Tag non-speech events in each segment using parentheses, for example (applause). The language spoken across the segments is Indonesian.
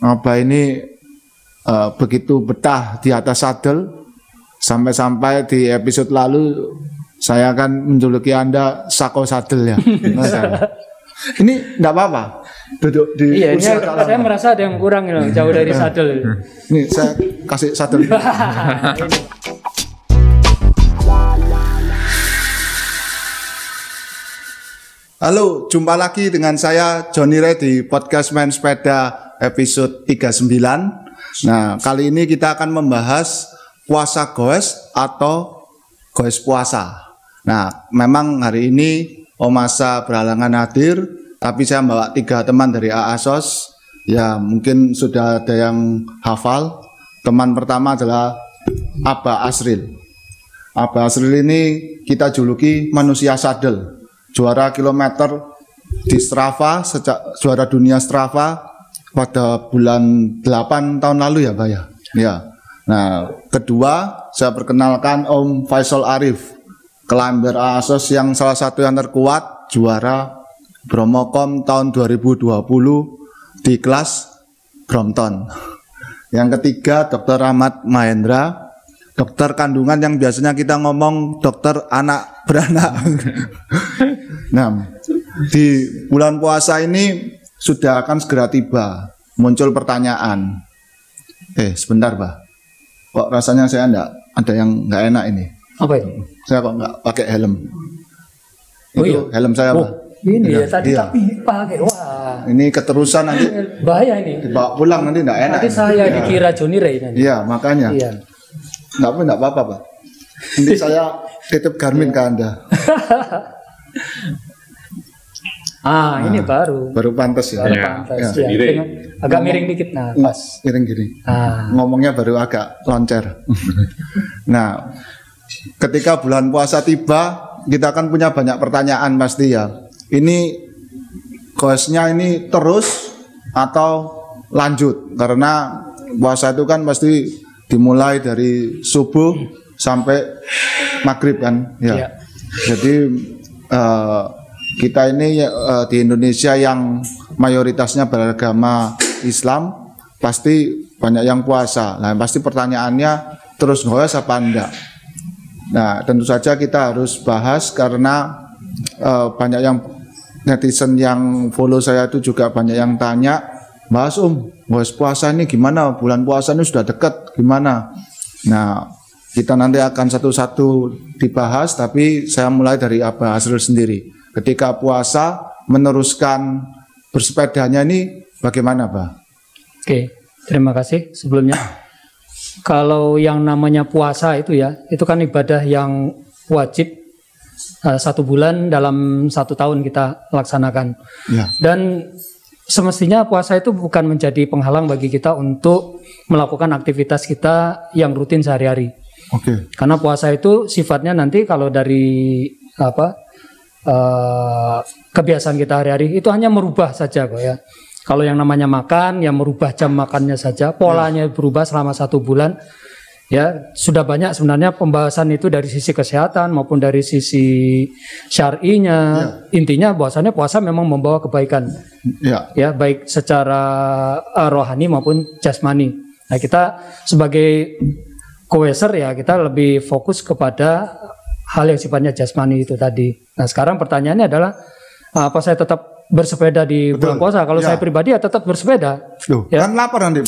Abah ini eh, begitu betah di atas sadel sampai-sampai di episode lalu saya akan menjuluki Anda Sako Sadel ya. (laughs) Ini enggak apa-apa. Duduk di Iya, ini saya lama. merasa ada yang kurang loh, jauh dari sadel. Nih saya kasih sadel. Ini. Halo, jumpa lagi dengan saya Johnny Ray di podcast Main Sepeda episode 39. Nah, kali ini kita akan membahas puasa goes atau goes puasa. Nah, memang hari ini Om Asa berhalangan hadir, tapi saya membawa tiga teman dari AASOS. Ya, mungkin sudah ada yang hafal. Teman pertama adalah Aba Asril. Aba Asril ini kita juluki manusia sadel juara kilometer di Strava juara dunia Strava pada bulan 8 tahun lalu ya Pak ya. Ya. Nah, kedua saya perkenalkan Om Faisal Arif, kelamber ASOS yang salah satu yang terkuat juara Bromocom tahun 2020 di kelas Brompton. Yang ketiga Dr. Ahmad Mahendra, dokter kandungan yang biasanya kita ngomong dokter anak beranak. (laughs) nah, di bulan puasa ini sudah akan segera tiba. Muncul pertanyaan. Eh, sebentar, Pak. Kok rasanya saya enggak ada yang enggak enak ini? Apa itu? Saya kok enggak pakai helm. Oh Itu iya? helm saya, Oh, Pak. ini ya tadi Iya. tapi pakai wah. Ini keterusan nanti Bahaya ini. dibawa pulang nanti enggak enak. Nanti saya Iya. dikira Johnny Ray nanti. Iya, makanya. Iya. Enggak apa enggak apa-apa, Pak. Nanti saya titip Garmin ke Anda. (laughs) Ah, ini baru. Baru pantas ya. Baru Iya. pantas. Ya, Gini. dengan- agak miring dikit nah, pas. Miring gini. Ah, ngomongnya baru agak loncer. (laughs) nah, ketika bulan puasa tiba, kita akan punya banyak pertanyaan pasti ya. Ini goesnya ini terus atau lanjut? Karena puasa itu kan pasti dimulai dari subuh sampai maghrib kan, ya. Iya. Jadi eh, kita ini eh, di Indonesia yang mayoritasnya beragama Islam pasti banyak yang puasa. Nah, pasti pertanyaannya terus goes apa enggak? Nah, tentu saja kita harus bahas karena eh, banyak yang netizen yang follow saya itu juga banyak yang tanya, Mas Om, goes puasa ini gimana? Bulan puasa ini sudah dekat, gimana? Nah, kita nanti akan satu-satu dibahas, tapi saya mulai dari Abah Asrul sendiri. Ketika puasa meneruskan bersepedanya ini bagaimana, Pak? Oke, terima kasih sebelumnya. (coughs) Kalau yang namanya puasa itu ya, itu kan ibadah yang wajib eh, satu bulan dalam satu tahun kita laksanakan. Ya, Dan semestinya puasa itu bukan menjadi penghalang bagi kita untuk melakukan aktivitas kita yang rutin sehari-hari. oke. Karena puasa itu sifatnya nanti kalau dari apa eh, kebiasaan kita hari-hari itu hanya merubah saja kok ya. Kalau yang namanya makan, yang merubah jam makannya saja, polanya berubah selama satu bulan. Ya sudah banyak sebenarnya pembahasan itu dari sisi kesehatan maupun dari sisi syar'inya. Intinya bahwasannya puasa memang membawa kebaikan Ya, ya baik secara eh, rohani maupun jasmani. Nah kita sebagai koweser ya kita lebih fokus kepada hal yang sifatnya jasmani itu tadi. Nah sekarang pertanyaannya adalah apa saya tetap bersepeda di bulan puasa? Kalau Ya. saya pribadi ya tetap bersepeda. Loh, Ya. kan lapar nanti.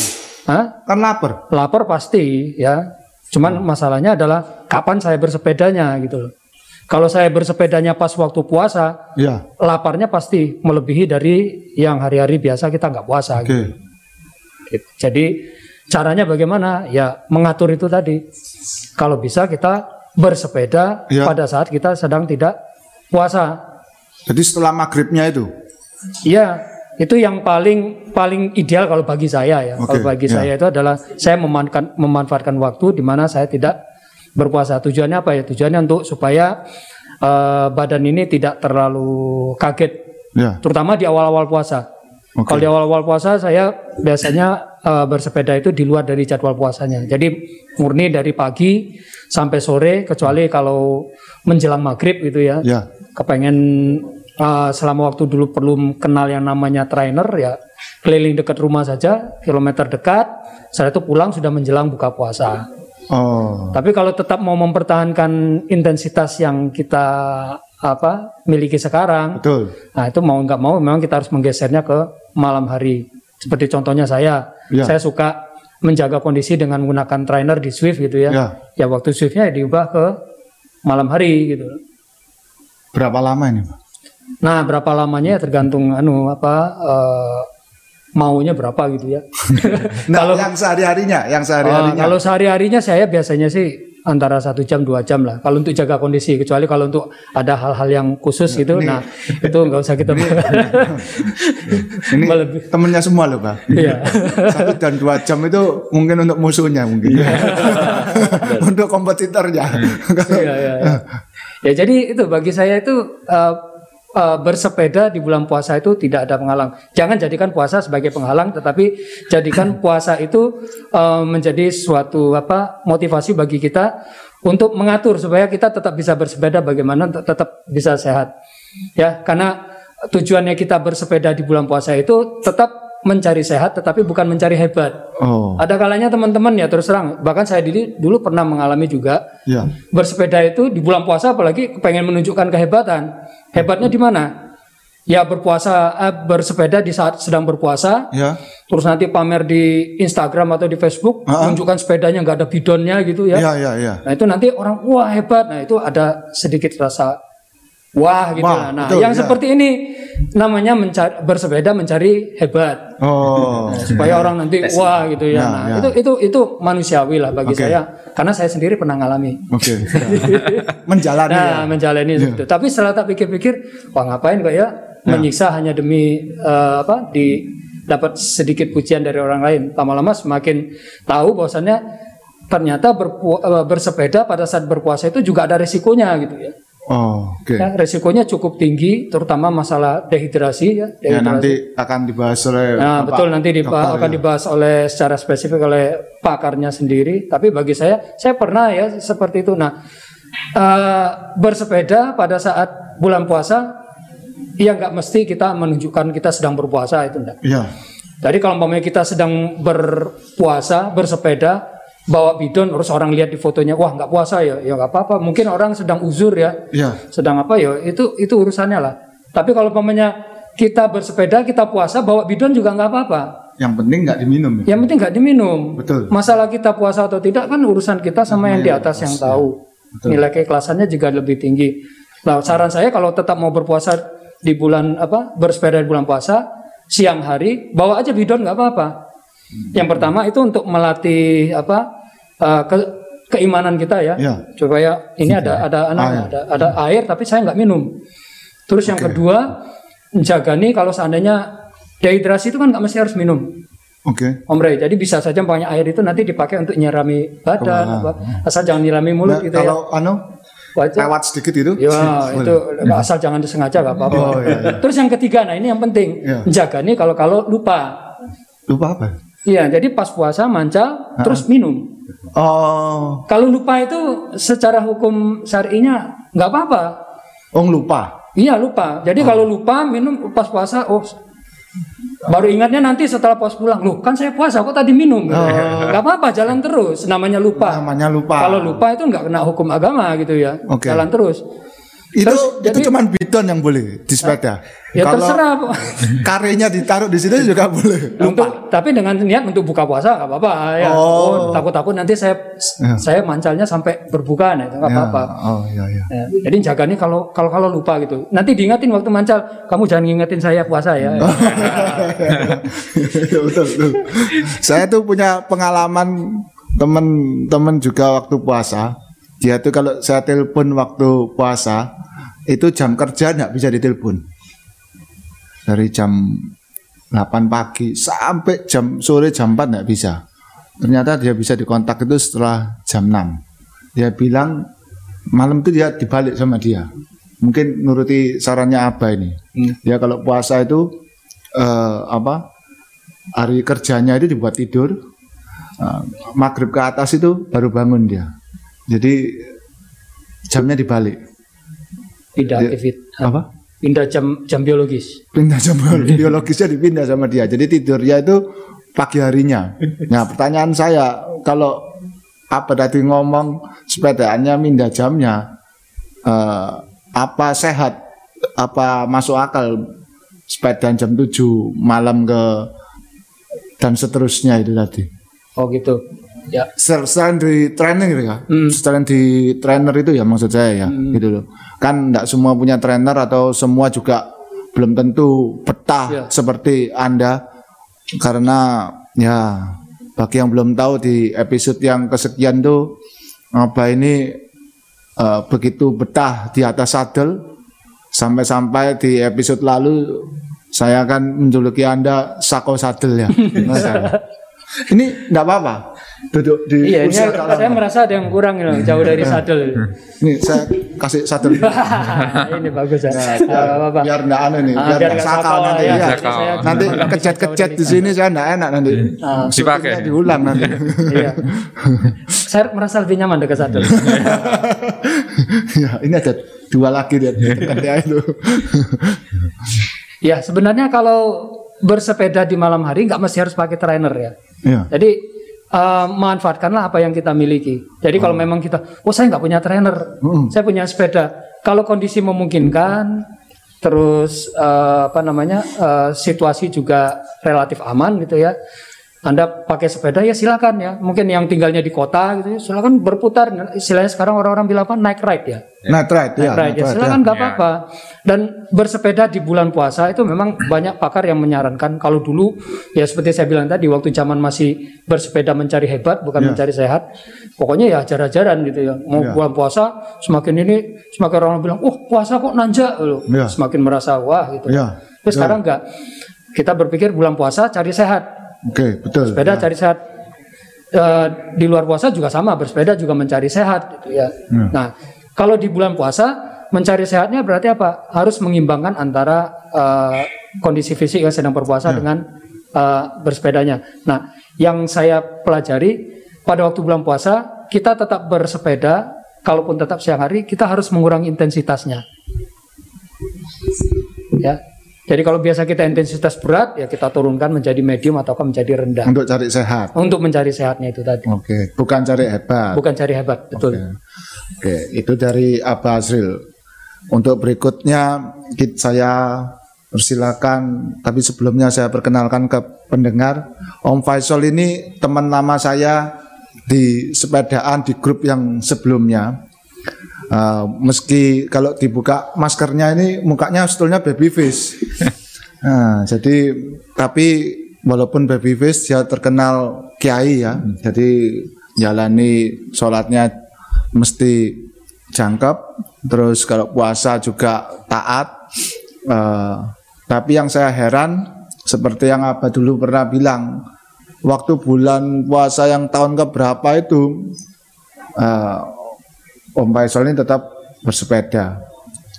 Hah? Kan lapar. Lapar pasti ya. Cuman masalahnya adalah kapan saya bersepedanya gitu loh. Kalau saya bersepedanya pas waktu puasa, Ya, laparnya pasti melebihi dari yang hari-hari biasa kita nggak puasa. oke. gitu. Gitu. Jadi caranya bagaimana? Ya mengatur itu tadi. Kalau bisa kita bersepeda Ya. pada saat kita sedang tidak puasa. Jadi setelah maghribnya itu. Iya, itu yang paling paling ideal kalau bagi saya ya. Oke, kalau bagi ya. saya itu adalah saya memanfaatkan memanfaatkan waktu di mana saya tidak berpuasa. Tujuannya apa ya? Tujuannya untuk supaya eh, badan ini tidak terlalu kaget Ya, terutama di awal-awal puasa. Oke. Kalau di awal-awal puasa saya biasanya eh, bersepeda itu di luar dari jadwal puasanya. Jadi murni dari pagi sampai sore kecuali kalau menjelang maghrib gitu ya. ya, Kepengen uh, selama waktu dulu perlu kenal yang namanya trainer ya keliling dekat rumah saja, kilometer dekat. Setelah itu pulang sudah menjelang buka puasa. Oh. Tapi kalau tetap mau mempertahankan intensitas yang kita apa miliki sekarang, Betul. nah itu mau nggak mau memang kita harus menggesernya ke malam hari. Seperti contohnya saya, Ya. saya suka menjaga kondisi dengan menggunakan trainer di Swift gitu ya. Ya. Ya waktu Swiftnya diubah ke malam hari gitu. Berapa lama ini, Pak? Nah berapa lamanya ya tergantung anu apa eh, maunya berapa gitu ya. (laughs) Nah, yang sehari-harinya, yang Oh, sehari-harinya. kalau sehari-harinya saya biasanya sih antara satu jam dua jam lah. Kalau untuk jaga kondisi, kecuali kalau untuk ada hal-hal yang khusus gitu, nah (laughs) itu nggak usah kita. ini Melebih- temennya semua loh, Pak. Iya. (laughs) Satu dan dua jam itu mungkin untuk musuhnya mungkin. Iya. (laughs) untuk kompetitornya. Iya, iya, iya. Ya jadi itu bagi saya itu uh, uh, bersepeda di bulan puasa itu tidak ada penghalang. Jangan jadikan puasa sebagai penghalang, tetapi jadikan (clears throat) puasa itu uh, menjadi suatu apa motivasi bagi kita untuk mengatur supaya kita tetap bisa bersepeda bagaimana untuk tetap bisa sehat. Ya, karena tujuannya kita bersepeda di bulan puasa itu tetap mencari sehat, tetapi bukan mencari hebat. oh, Ada kalanya teman-teman ya terus terang, bahkan saya dulu, dulu pernah mengalami juga ya. bersepeda itu di bulan puasa apalagi pengen menunjukkan kehebatan. Hebatnya di mana? Ya berpuasa eh, bersepeda di saat sedang berpuasa, Ya. terus nanti pamer di Instagram atau di Facebook, Ah. menunjukkan sepedanya nggak ada bidonnya gitu ya. Ya, ya, ya. Nah itu nanti orang wah hebat. Nah itu ada sedikit rasa wah gitu Wah. Nah betul, yang ya. seperti ini namanya mencari, bersepeda mencari hebat Oh. supaya orang nanti wah gitu ya. Ya, Nah ya. itu itu itu manusiawi lah bagi Oke. saya karena saya sendiri pernah ngalami. Oke. (laughs) Menjalani ya. Nah, menjalani itu. Tapi setelah tak pikir-pikir, wah ngapain kok ya menyiksa hanya demi eh, apa di dapat sedikit pujian dari orang lain. Lama-lama semakin tahu bahwasannya ternyata berpu- eh, bersepeda pada saat berpuasa itu juga ada resikonya gitu ya. Oh, oke. Ya, resikonya cukup tinggi, terutama masalah dehidrasi ya. Ya dehidrasi. nanti akan dibahas oleh Nah, Bapak betul nanti diba- dokter, akan ya. dibahas oleh secara spesifik oleh pakarnya sendiri. Tapi bagi saya, saya pernah ya seperti itu. Nah, eh, bersepeda pada saat bulan puasa, ya nggak mesti kita menunjukkan kita sedang berpuasa itu enggak. Iya. Jadi kalau umpamanya kita sedang berpuasa, bersepeda, bawa bidon, terus orang lihat di fotonya, wah nggak puasa ya, ya nggak apa-apa. Mungkin orang sedang uzur ya, Iya. sedang apa ya itu itu urusannya lah. Tapi kalau umpamanya kita bersepeda kita puasa bawa bidon juga nggak apa-apa. Yang penting nggak diminum ya. yang penting nggak diminum. Betul. masalah kita puasa atau tidak kan urusan kita sama yang di atas yang tahu. Nilai keikhlasannya juga lebih tinggi. Nah saran saya kalau tetap mau berpuasa di bulan apa bersepeda di bulan puasa siang hari bawa aja bidon nggak apa-apa yang pertama itu untuk melatih apa eh, ke- keimanan kita ya Ya. supaya ini ada ada anu, Air. ada ada air tapi saya nggak minum terus yang kedua menjaga nih kalau seandainya dehidrasi itu kan nggak mesti harus minum Oke. Om Rey, jadi bisa saja banyak air itu nanti dipakai untuk nyirami badan, apa, asal jangan nyirami mulut Nah, gitu ya. kalau anu Wajah. lewat sedikit itu. Ya, (laughs) itu asal jangan disengaja nggak apa-apa. Oh, iya, Terus yang ketiga, nah ini yang penting, Iya. menjaga nih kalau kalau lupa. Lupa apa? Iya, jadi pas puasa mancal, terus minum. Oh, Kalau lupa itu secara hukum syar'inya nggak apa-apa. oh lupa. Iya lupa. Jadi kalau lupa minum pas puasa, oh baru ingatnya nanti setelah puas pulang. Loh kan saya puasa kok tadi minum. (laughs) Gak apa-apa jalan terus. Namanya lupa. Namanya lupa. Kalau lupa itu nggak kena hukum agama gitu ya. Oke. Jalan terus. Itu Terus, itu jadi- cuman bidon yang boleh di sepeda. Ya Kalau terserah. Karenya ditaruh di situ juga boleh. Untuk tapi dengan niat untuk buka puasa nggak apa-apa ya. Oh. Oh, takut-takut nanti saya Ya. saya mancalnya sampai berbuka nah, itu nggak Ya, apa-apa. Oh iya iya. Ya, jadi jaga nih kalau kalau kalau lupa gitu. Nanti diingatin waktu mancal, kamu jangan ngingetin saya puasa ya. Iya, (laughs) betul, betul. Saya tuh punya pengalaman temen-temen juga waktu puasa. Dia tuh kalau saya telepon waktu puasa itu jam kerja nggak bisa ditelepon. Dari jam 8 pagi sampai jam sore jam 4 nggak bisa. Ternyata dia bisa dikontak itu setelah jam 6. Dia bilang malam itu dia dibalik sama dia. Mungkin nuruti sarannya apa ini. Dia kalau puasa itu eh, apa hari kerjanya itu dibuat tidur uh, maghrib ke atas itu baru bangun dia jadi jamnya dibalik Tidak Dia- aktif apa pindah jam jam biologis. pindah sama (laughs) biologisnya dipindah sama dia. Jadi tidurnya itu pagi harinya. Nah, pertanyaan saya kalau apa tadi ngomong sepedaannya pindah jamnya eh, apa sehat apa masuk akal sepeda jam 7 malam ke dan seterusnya itu tadi. Oh gitu. Ya. Sel- Selain di training gitu ya, Hmm. selain di trainer itu ya maksud saya ya, gitu loh. Kan tidak semua punya trainer atau semua juga belum tentu betah Ya. seperti anda, karena ya bagi yang belum tahu di episode yang kesekian tuh apa ini eh, begitu betah di atas saddle sampai-sampai di episode lalu saya akan menjuluki anda sako saddle ya. (laughs) Ini enggak apa-apa. Duduk di Iya, ini kursi agak- lama. saya merasa ada yang kurang ini, jauh dari sadel. Nih saya kasih saddle. (laughs) ini bagus ya. Nah, Ah, biar, biar enggak anu nih, Ah, biar biar enggak sakal nanti. ya. Iya. Saya Nanti kejet-kejet jauh di sini saya enggak enak nanti. Ah, Dipakai. Diulang nanti. Iya. Saya merasa lebih nyaman dekat sadel. (laughs) ya, ini ada dua lagi dia itu. Ya, sebenarnya kalau bersepeda di malam hari nggak mesti harus pakai trainer ya. Iya. Jadi eh, manfaatkanlah apa yang kita miliki. Jadi kalau memang kita, oh saya nggak punya trainer, Mm. saya punya sepeda. Kalau kondisi memungkinkan, terus eh, apa namanya eh, situasi juga relatif aman gitu ya. Anda pakai sepeda ya silakan ya. Mungkin yang tinggalnya di kota gitu ya, silakan berputar. Istilahnya sekarang orang-orang bilang apa? Naik ride ya. Night ride ya. Naik ride ya. ride, Silakan ya. nggak apa-apa. Dan bersepeda di bulan puasa itu memang banyak pakar yang menyarankan kalau dulu ya seperti saya bilang tadi waktu zaman masih bersepeda mencari hebat bukan mencari sehat. Pokoknya ya ajar-ajaran gitu ya. Mau Ya. bulan puasa semakin ini semakin orang bilang, "Oh, puasa kok nanjak." loh. Ya. Semakin merasa wah gitu. Ya. Tapi sekarang enggak. Kita berpikir bulan puasa cari sehat. Oke, betul. Sepeda cari sehat. Eh, di luar puasa juga sama, bersepeda juga mencari sehat gitu ya. Ya. Nah, kalau di bulan puasa mencari sehatnya berarti apa? Harus mengimbangkan antara eh, kondisi fisik yang sedang berpuasa dengan eh, bersepedanya. Nah, yang saya pelajari pada waktu bulan puasa kita tetap bersepeda, kalaupun tetap siang hari kita harus mengurangi intensitasnya. Ya. Jadi kalau biasa kita intensitas berat ya kita turunkan menjadi medium atau menjadi rendah Untuk cari sehat. untuk mencari sehatnya itu tadi. Oke, bukan cari hebat. Bukan cari hebat, betul. Oke. Oke, itu dari Abah Azril. Untuk berikutnya kit- saya persilakan, tapi sebelumnya saya perkenalkan ke pendengar, Om Faisal ini teman lama saya di sepedaan di grup yang sebelumnya. Eh, meski kalau dibuka maskernya ini mukanya sebetulnya baby face. Nah, (laughs) jadi tapi walaupun baby face dia terkenal kiai ya. Jadi jalani sholatnya mesti jangkep. Terus kalau puasa juga taat. Eh, tapi yang saya heran seperti yang Abah dulu pernah bilang, waktu bulan puasa yang tahun keberapa itu eh, Om Faisal ini tetap bersepeda.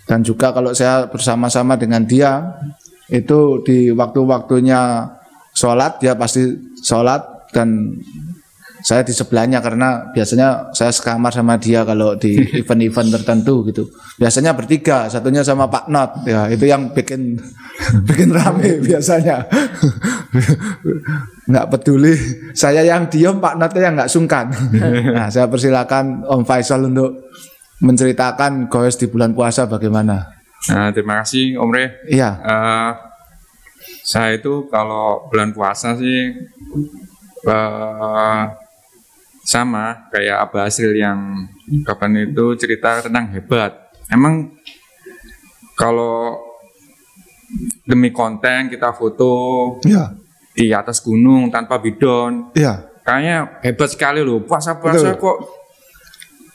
Dan juga kalau saya bersama-sama dengan dia itu di waktu-waktunya sholat dia pasti sholat dan saya di sebelahnya karena biasanya saya sekamar sama dia kalau di (laughs) event-event tertentu gitu. Biasanya bertiga satunya sama Pak Not. Ya itu yang bikin (laughs) bikin rame biasanya. (laughs) Nggak peduli saya yang diem Pak Not yang nggak sungkan. Nah saya persilakan Om Faisal untuk menceritakan goes di bulan puasa bagaimana. Nah, terima kasih Om Re. iya. Eh, saya itu kalau bulan puasa sih eh, sama kayak Abah Asril yang kapan itu cerita tentang hebat. Emang kalau demi konten kita foto iya di atas gunung tanpa bidon, iya kayaknya hebat sekali loh. Puasa-puasa kok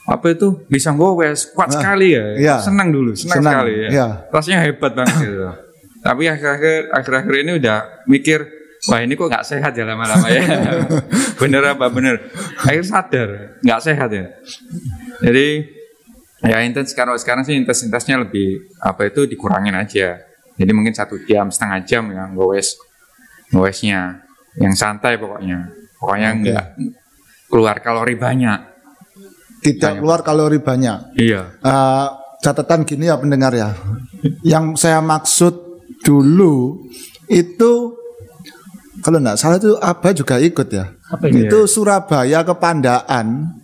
apa itu bisa gowes kuat Nah, sekali ya. iya. Senang dulu, senang, Senang, sekali ya. iya. Rasanya hebat banget gitu. (laughs) Tapi akhir-akhir akhir-akhir ini udah mikir wah ini kok nggak sehat ya lama-lama ya. (laughs) bener apa bener? Akhir sadar nggak sehat ya. Jadi ya intens sekarang sekarang sih intensitasnya lebih apa itu dikurangin aja. Jadi mungkin satu jam setengah jam ya gowes gowesnya yang santai pokoknya. Pokoknya Oke. nggak keluar kalori banyak. tidak keluar kalori banyak Iya. Eh, catatan gini ya pendengar ya. Yang saya maksud dulu itu kalau nggak salah itu Abah juga ikut ya. Apa itu? Itu Surabaya ke Pandaan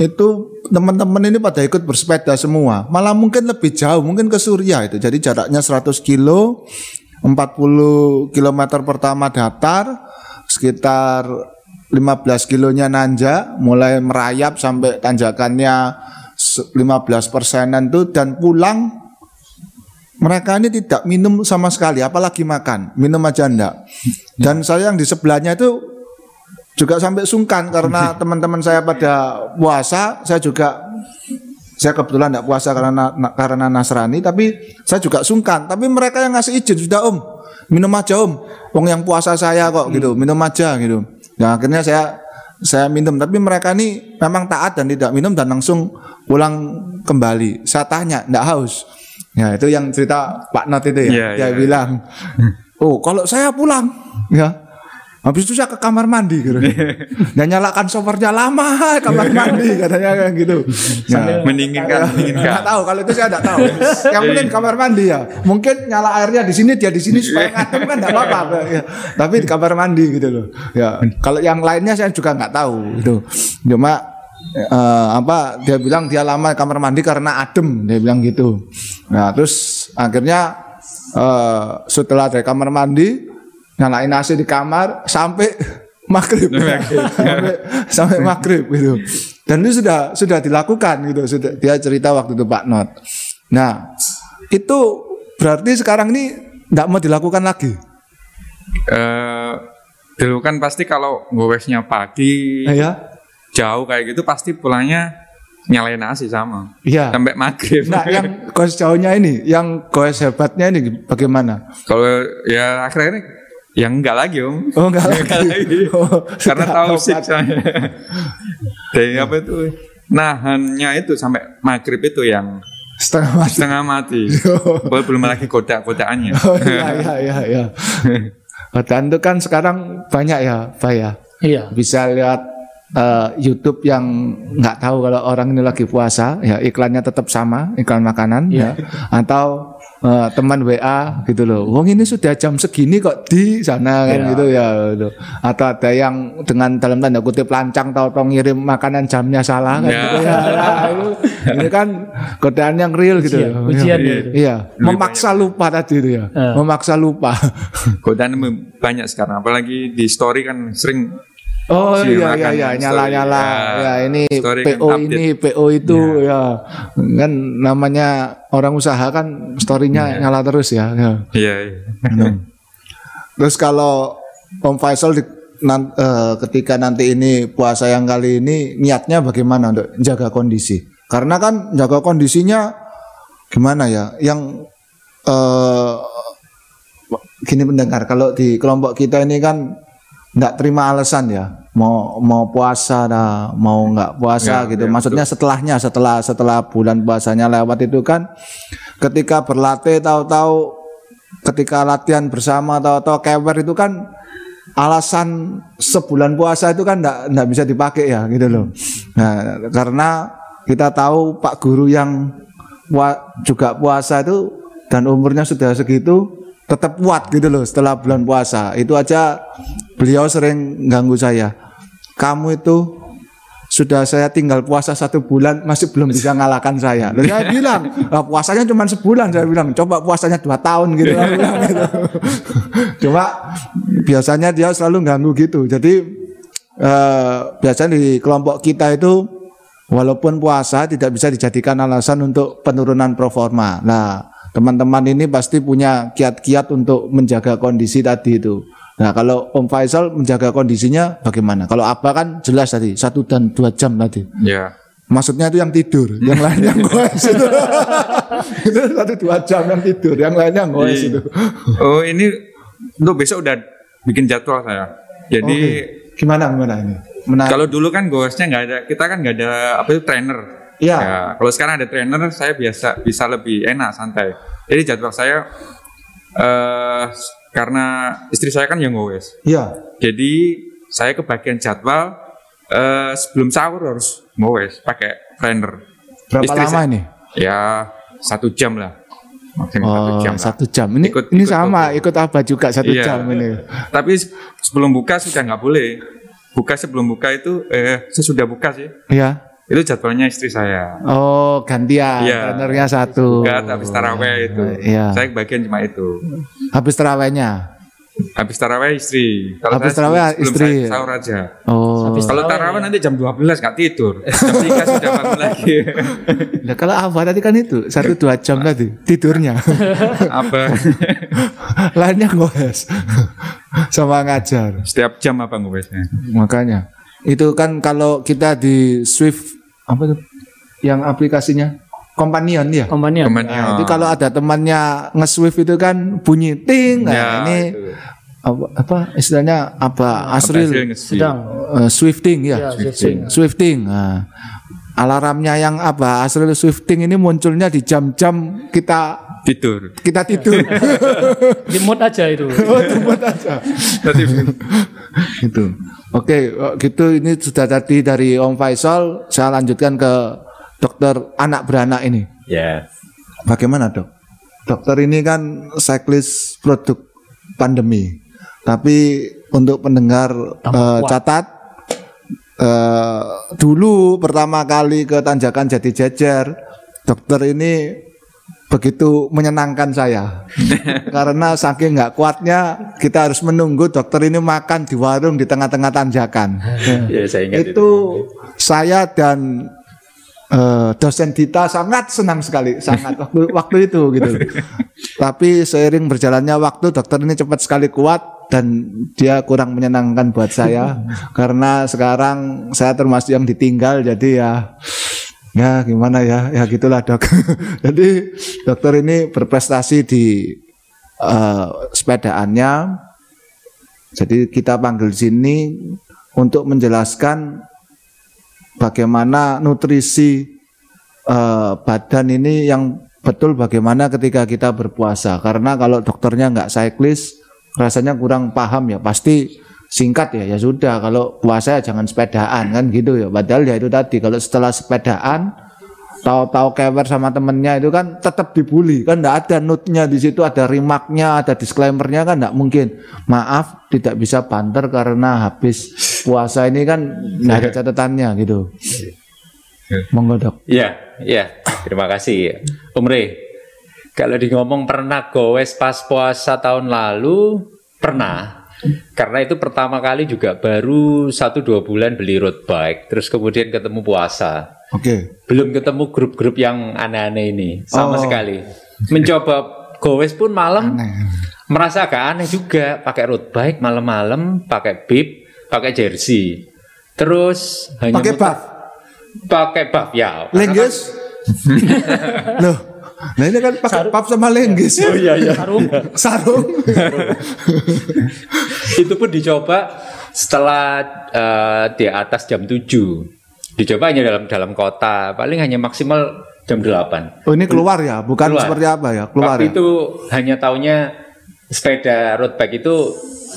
itu teman-teman ini pada ikut bersepeda semua. Malah mungkin lebih jauh, mungkin ke Surya itu. Jadi jaraknya 100 kilo, 40 km pertama datar, sekitar 15 kilonya nanjak, mulai merayap sampai tanjakannya se- 15 persenan tuh dan pulang mereka ini tidak minum sama sekali, apalagi makan, minum aja enggak. Dan saya yang di sebelahnya itu juga sampai sungkan karena (laughs) teman-teman saya pada puasa, saya juga saya kebetulan tidak puasa karena karena Nasrani, tapi saya juga sungkan. Tapi mereka yang ngasih izin sudah om, minum aja om. Wong yang puasa saya kok gitu, minum aja gitu. Nah akhirnya saya saya minum, tapi mereka ini memang taat dan tidak minum dan langsung pulang kembali. Saya tanya, tidak haus. Ya itu yang cerita Pak Not itu ya, Iya, dia iya. bilang, (laughs) oh kalau saya pulang, ya Habis itu saya ke kamar mandi gitu. (laughs) Dan nyalakan showernya lama (laughs) kamar mandi katanya kayak gitu. Ya. Mendinginkan, Nggak mendinginkan. tahu kalau itu saya nggak tahu. Yang penting kamar mandi ya. Mungkin nyala airnya di sini dia di sini supaya ngadem kan nggak apa-apa. Ya. Tapi di kamar mandi gitu loh. Ya. Kalau yang lainnya saya juga nggak tahu gitu. Cuma eh, apa dia bilang dia lama kamar mandi karena adem dia bilang gitu. Nah terus akhirnya eh, setelah dari kamar mandi nyalain AC di kamar (laughs) sampai maghrib. Sampai, sampai maghrib gitu. Dan itu sudah sudah dilakukan gitu. Sudah dia cerita waktu itu Pak Not. Nah itu berarti sekarang ini tidak mau dilakukan lagi? Eh, dulu kan pasti kalau gowesnya pagi ya jauh kayak gitu pasti pulangnya nyalain nasi sama iya sampai maghrib. nah yang goes jauhnya ini yang goes hebatnya ini bagaimana Kalau ya akhirnya yang enggak lagi om. oh enggak (laughs) Enggak lagi lagi. Oh, Karena tahu sih saya. Dari apa itu nahannya itu sampai maghrib itu yang setengah mati setengah mati. (laughs) Belum belum lagi kodak-kodakannya. (laughs) oh iya iya iya iya itu kan sekarang banyak ya Pak ya Iya. bisa lihat eh, YouTube yang nggak tahu kalau orang ini lagi puasa ya iklannya tetap sama iklan makanan ya. Atau eh, teman WA gitu loh. Wong ini sudah jam segini kok di sana kan gitu ya gitu. atau ada yang dengan dalam tanda kutip lancang tahu-tahu ngirim makanan jamnya salah kan Ya. gitu ya itu- ini kan godaan yang real gitu Ujian, ujian iya, gitu. iya. Memaksa lupa tadi itu ya. Eh. memaksa lupa. Godaan banyak sekarang. Apalagi di story kan sering Oh iya iya iya story. nyala nyala Ya, ya ini story kan PO update. ini PO itu ya kan namanya orang usaha kan storynya nyala terus ya. ya. Iya. iya. (laughs) Terus kalau Om Faisal di, nan- eh, ketika nanti ini puasa yang kali ini niatnya bagaimana untuk jaga kondisi? Karena kan jaga kondisinya gimana ya? Yang eh, gini pendengar kalau di kelompok kita ini kan nggak terima alasan ya. Mau mau puasa dah mau nggak puasa Ya, gitu. ya, maksudnya setelahnya setelah setelah bulan puasanya lewat itu kan ketika berlatih tahu-tahu ketika latihan bersama tahu-tahu kewer itu kan alasan sebulan puasa itu kan nggak nggak bisa dipakai ya gitu loh. Nah karena kita tahu pak guru yang juga puasa itu dan umurnya sudah segitu tetap kuat gitu loh setelah bulan puasa. Itu aja beliau sering ganggu saya kamu itu sudah saya tinggal puasa satu bulan masih belum bisa ngalahkan saya. (laughs) Lalu saya bilang "Lah, puasanya cuma sebulan saya bilang coba puasanya dua tahun gitu. Saya bilang gitu. Cuma biasanya dia selalu ganggu gitu. Jadi eh, biasanya di kelompok kita itu walaupun puasa tidak bisa dijadikan alasan untuk penurunan performa. Nah teman-teman ini pasti punya kiat-kiat untuk menjaga kondisi tadi itu. Nah kalau Om Faisal menjaga kondisinya bagaimana? Kalau Abah kan jelas tadi satu dan dua jam tadi. Ya. Maksudnya itu yang tidur, yang lain yang (laughs) goes itu. (laughs) itu satu dua jam yang tidur, yang lainnya goes Iya. itu. Oh ini untuk besok udah bikin jadwal saya. Jadi Oke. Gimana gimana ini? Menarik. kalau dulu kan goesnya nggak ada, kita kan nggak ada apa itu trainer. Iya. Ya, kalau sekarang ada trainer, saya biasa bisa lebih enak santai. Jadi jadwal saya eh karena istri saya kan yang goes. Iya. Jadi saya kebagian jadwal eh sebelum sahur harus goes pakai trainer. Berapa Istri lama saya- ini? Ya satu jam lah. Maksimum satu Oh, jam lah. satu jam. Ini Ikut- ini ikut sama, ikut apa juga satu Iya. jam ini. Tapi se- sebelum buka sudah nggak boleh. Buka sebelum buka itu, eh sesudah buka sih. Iya. Itu jadwalnya istri saya. Oh, gantian. Iya. Trenernya satu. Buka habis taraweh itu. Iya. Saya bagian cuma itu. Habis terawihnya. Habis taraweh istri. Habis saya taraweh istri. saya sahur aja. Oh. Habis Kalau taraweh ya. nanti jam 12 nggak tidur. Jam 3 sudah bangun lagi. (laughs) Nah, kalau apa tadi kan itu satu dua jam tadi tidurnya. (laughs) apa? (laughs) Lainnya ngoes sama ngajar. Setiap jam apa nggak biasanya? Makanya itu kan kalau kita di Swift apa tuh yang aplikasinya Companion ya. Kompani Temannya. Nah, itu kalau ada temannya nge-Swift itu kan bunyi ting. Nah, Ya, ini itu. apa, apa istilahnya apa Asril sedang eh, Swifting ya. Ya, Swifting. Swifting. Nah, alarmnya yang apa Asril Swifting ini munculnya di jam-jam kita tidur. kita tidur. (laughs) di mood aja itu. Oh, tempat aja. gitu. Oke, oh, gitu ini sudah tadi dari Om Faisal. Saya lanjutkan ke dokter anak beranak ini. Ya. Bagaimana dok? Dokter ini kan cyclist produk pandemi. Tapi untuk pendengar eh, catat, eh, dulu pertama kali ke Tanjakan Jati Jajar, dokter ini begitu menyenangkan saya. (laughs) Karena saking nggak kuatnya, kita harus menunggu dokter ini makan di warung di tengah-tengah Tanjakan. (laughs) Ya saya ingat itu. itu saya dan eh, dosen Dita sangat senang sekali, sangat (laughs) waktu waktu itu gitu. Tapi seiring berjalannya waktu, dokter ini cepat sekali kuat dan dia kurang menyenangkan buat saya karena sekarang saya termasuk yang ditinggal jadi ya ya gimana ya ya gitulah dok. (laughs) jadi dokter ini berprestasi di eh, sepedaannya. Jadi kita panggil sini untuk menjelaskan bagaimana nutrisi eh, badan ini yang betul bagaimana ketika kita berpuasa karena kalau dokternya nggak cyclist rasanya kurang paham ya pasti singkat ya ya sudah. Kalau puasa jangan sepedaan kan gitu ya. Padahal ya itu tadi kalau setelah sepedaan tahu-tahu kewer sama temennya itu kan tetap dibully. Kan nggak ada notnya di situ ada remarknya ada disclaimernya kan nggak mungkin. Maaf tidak bisa banter karena habis puasa ini kan nggak ada catatannya gitu. Monggo dok. Ya, ya. Terima kasih. Om kalau di ngomong pernah gowes pas puasa tahun lalu, pernah. Karena itu pertama kali juga baru satu dua bulan beli road bike, terus kemudian ketemu puasa. oke. Belum ketemu grup-grup yang aneh-aneh ini sama Oh. sekali. Mencoba gowes pun malam aneh. merasa agak aneh juga pakai road bike malam-malam pakai bib pakai jersey. Terus hanya pakai buff? Pakai buff ya. Lenggis (laughs) loh nah ini kan pakai buff sama lenggis. Oh iya iya. Sarung. sarung. (laughs) Itu pun dicoba setelah eh, di atas jam 7 dicoba hanya dalam dalam kota. Paling hanya maksimal jam 8 oh ini keluar ya? Bukan Keluar. seperti apa ya? Keluar waktu ya? itu hanya taunya sepeda road bike itu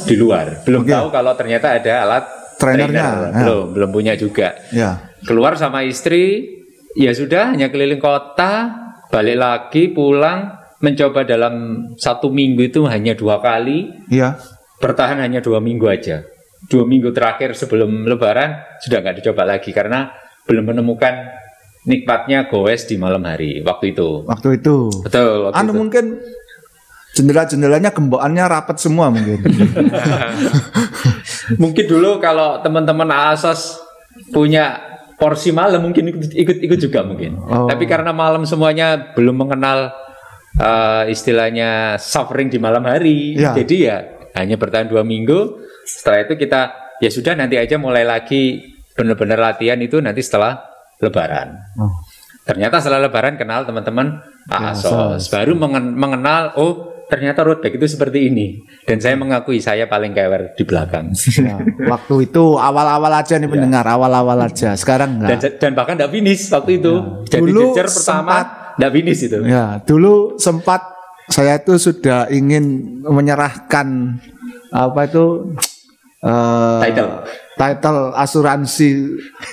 di luar. Belum Oke. tahu kalau ternyata ada alat Trainernya, trainer. ya. belum belum punya juga. Ya. Keluar sama istri ya sudah hanya keliling kota balik lagi pulang mencoba dalam satu minggu itu hanya dua kali. Ya bertahan hanya dua minggu aja. Dua minggu terakhir sebelum lebaran sudah nggak dicoba lagi karena belum menemukan nikmatnya goes di malam hari waktu itu. Waktu itu. Betul waktu anu itu. mungkin jendela-jendelanya gembokannya rapat semua mungkin. (laughs) Mungkin dulu kalau teman-teman ASOS punya porsi malam mungkin ikut ikut, ikut juga mungkin. Oh. Tapi karena malam semuanya belum mengenal eh, istilahnya suffering di malam hari, Ya. jadi ya hanya bertahan dua minggu. Setelah itu kita ya sudah nanti aja mulai lagi benar-benar latihan itu nanti setelah Lebaran. Oh. Ternyata setelah Lebaran kenal teman-teman ASOS, ASOS. baru mengen- mengenal oh ternyata road bike itu seperti ini dan saya mengakui saya paling kewer di belakang. Ya, waktu itu awal-awal aja nih pendengar, awal-awal aja. Sekarang dan, enggak. dan bahkan tidak finish waktu itu. Jadi Dulu jejer pertama tidak finish itu. Ya, dulu sempat saya itu sudah ingin menyerahkan apa itu eh, Title. title asuransi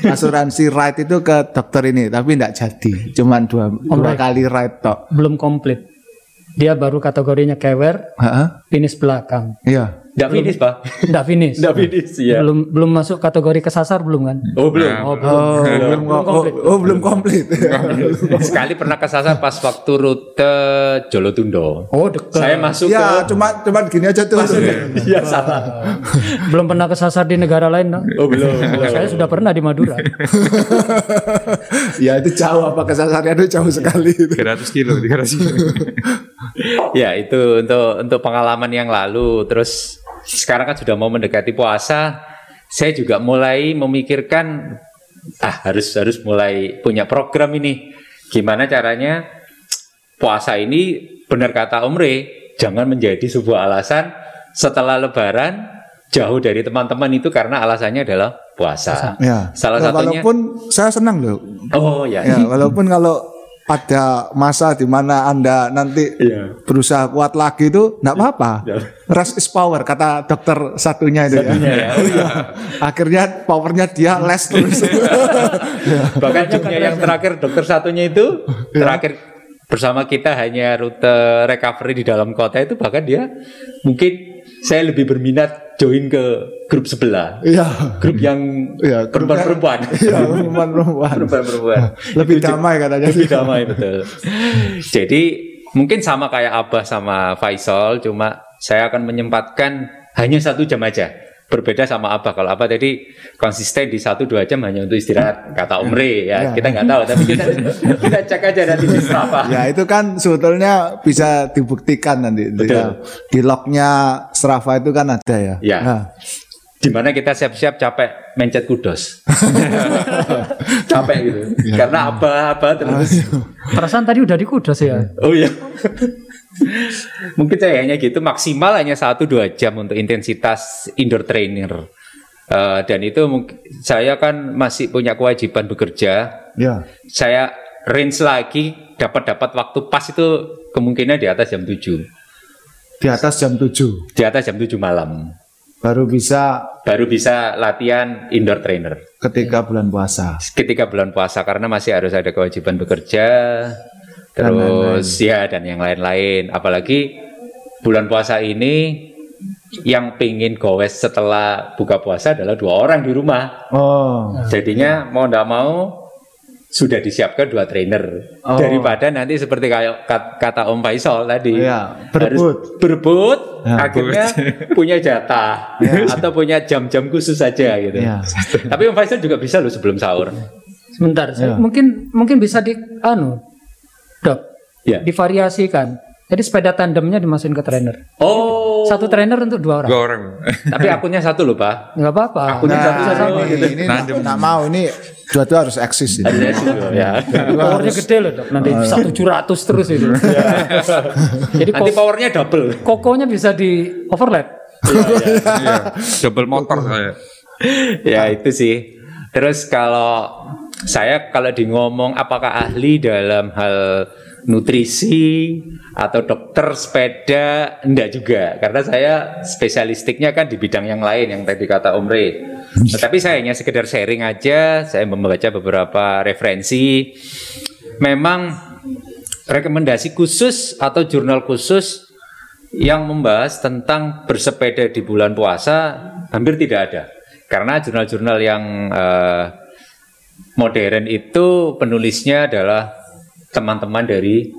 asuransi ride itu ke dokter ini tapi tidak jadi cuman dua, dua kali ride tok belum komplit. Dia baru kategorinya kewer, Heeh. finish belakang. iya Enggak finish, Pak. Enggak finish. Enggak finish, ya. Belum belum masuk kategori kesasar belum kan? Oh, belum. Oh, belum. oh belum Belum oh, komplit. oh, belum komplit Sekali pernah kesasar pas waktu rute Jolotundo. Oh, deket. Saya masuk ya ke cuma cuma gini aja tuh Iya, salah. belum pernah kesasar di negara lain, no? Oh, belum. belum. Saya sudah pernah di Madura. (laughs) ya itu jauh apa kesasarnya itu jauh sekali itu 300 kilo, 300 kilo. (laughs) ya itu untuk untuk pengalaman yang lalu terus sekarang kan sudah mau mendekati puasa saya juga mulai memikirkan ah harus harus mulai punya program ini gimana caranya puasa ini benar kata Om Re jangan menjadi sebuah alasan setelah lebaran jauh dari teman-teman itu karena alasannya adalah puasa. ya Salah satunya walaupun saya senang loh oh ya. ya walaupun kalau ada masa di mana anda nanti Iya. berusaha kuat lagi itu nggak apa-apa. Ya. rest is power kata dokter satunya itu ya, ya. (laughs) akhirnya powernya dia less terus. (laughs) Bahkan jobnya yang terakhir dokter satunya itu terakhir bersama kita hanya rute recovery di dalam kota itu bahkan dia mungkin saya lebih berminat join ke grup sebelah. iya Grup yang Iya, grupnya- perempuan-perempuan. (laughs) iya perempuan-perempuan Perempuan-perempuan. (laughs) lebih damai katanya Lebih damai betul. (laughs) Jadi mungkin sama kayak Abah sama Faisal, cuma saya akan menyempatkan hanya satu jam aja. Berbeda sama Abah. Kalau Abah tadi konsisten di satu dua jam hanya untuk istirahat. Kata Om Re ya, Ya. kita nggak tahu. Tapi kita kita cek aja nanti di Strava. Ya itu kan sebetulnya bisa dibuktikan nanti Betul. Ya. di lognya Strava itu kan ada ya. Ya. Nah, Di mana kita siap-siap capek mencet kudos. (laughs) capek gitu. Karena apa-apa terus. Perasaan tadi udah di Kudus ya. Oh iya. Mungkin saya hanya gitu maksimal hanya 1-2 jam untuk intensitas indoor trainer. Eh, dan itu mungkin saya kan masih punya kewajiban bekerja. ya. Saya range lagi dapat dapat waktu pas itu kemungkinan di atas jam 7. Di atas jam 7 Di atas jam 7 malam. baru bisa Baru bisa latihan indoor trainer. ketika bulan puasa. ketika bulan puasa karena masih harus ada kewajiban bekerja Dan terus ya dan yang lain-lain. Apalagi bulan puasa ini yang pingin gowes setelah buka puasa adalah dua orang di rumah. Oh. jadinya mau ndak mau sudah disiapkan dua trainer. Oh. daripada nanti seperti kayak kat- kata Om Faisal tadi. Iya, harus berebut Ya. akhirnya punya jatah. (laughs) Atau punya jam-jam khusus saja gitu. Iya. tapi Om Faisal juga bisa loh sebelum sahur. Sebentar, Ya. saya- mungkin mungkin bisa di anu, dok, Ya. divariasikan. Jadi sepeda tandemnya dimasukin ke trainer. Oh, Satu trainer untuk dua orang. Dua orang. (laughs) tapi akunnya satu loh pak. Nggak apa-apa. Akunnya Nah, satu sama ini, gitu. ini nggak nggak mau ini dua-dua harus eksis ini. Ya. Powernya gede loh dok. Nanti bisa 700 terus itu. (laughs) Jadi Nanti powernya double. kokonya bisa di overlap. Iya. Double motor saya. (laughs) ya itu sih. Terus kalau saya kalau di ngomong apakah ahli dalam hal nutrisi atau dokter sepeda enggak juga karena saya spesialistiknya kan di bidang yang lain yang tadi kata Om Re. Tetapi saya hanya sekedar sharing aja, saya membaca beberapa referensi. Memang rekomendasi khusus atau jurnal khusus yang membahas tentang bersepeda di bulan puasa hampir tidak ada. Karena jurnal-jurnal yang eh, modern itu penulisnya adalah teman-teman dari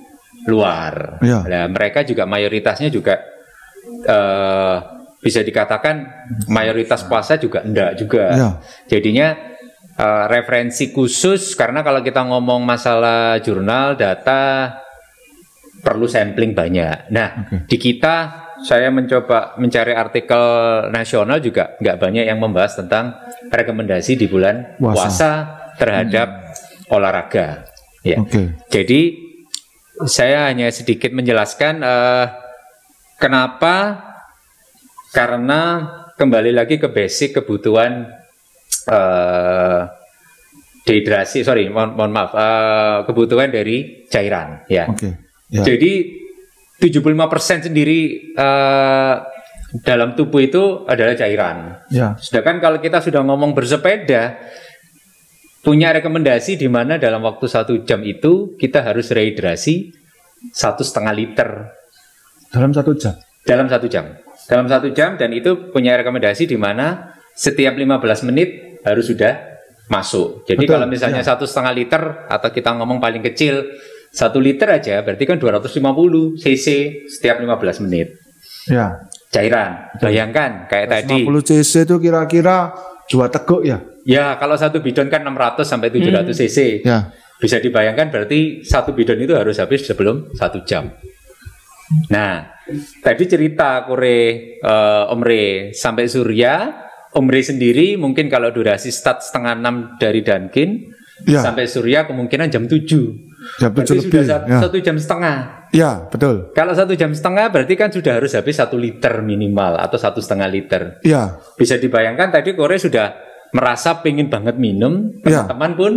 luar. Iya. Nah, mereka juga mayoritasnya juga eh, bisa dikatakan mayoritas puasa juga enggak juga. Iya. Jadinya eh, referensi khusus karena kalau kita ngomong masalah jurnal data perlu sampling banyak. Nah, di kita saya mencoba mencari artikel nasional juga nggak banyak yang membahas tentang rekomendasi di bulan Puasa. puasa, terhadap olahraga. Ya. Oke. Jadi saya hanya sedikit menjelaskan eh, kenapa karena kembali lagi ke basic kebutuhan eh, dehidrasi, sorry, mohon, mohon maaf, eh, kebutuhan dari cairan, ya. Oke. Ya. Jadi 75% sendiri eh, dalam tubuh itu adalah cairan. Ya. Sedangkan kalau kita sudah ngomong bersepeda, punya rekomendasi di mana dalam waktu satu jam itu kita harus rehidrasi satu setengah liter Dalam satu jam. dalam satu jam. Dalam satu jam dan itu punya rekomendasi di mana setiap 15 menit harus sudah masuk. Jadi Betul, kalau misalnya satu setengah liter atau kita ngomong paling kecil satu liter aja berarti kan 250 cc setiap 15 menit Ya. cairan. Bayangkan kayak tadi 50 cc itu kira-kira dua teguk ya. Ya, kalau satu bidon kan 600 sampai 700 cc. Ya. Bisa dibayangkan berarti satu bidon itu harus habis sebelum satu jam. Nah, tadi cerita Kore eh, Om Re sampai Surya, Om Re sendiri mungkin kalau durasi start setengah enam dari Dunkin Ya. sampai Surya kemungkinan jam 7. Jam Berarti 7 sudah lebih. satu, Ya. satu jam setengah. Ya, betul. Kalau satu jam setengah berarti kan sudah harus habis satu liter minimal atau satu setengah liter. Ya. Bisa dibayangkan tadi Kore sudah merasa pengen banget minum, Ya. teman-teman pun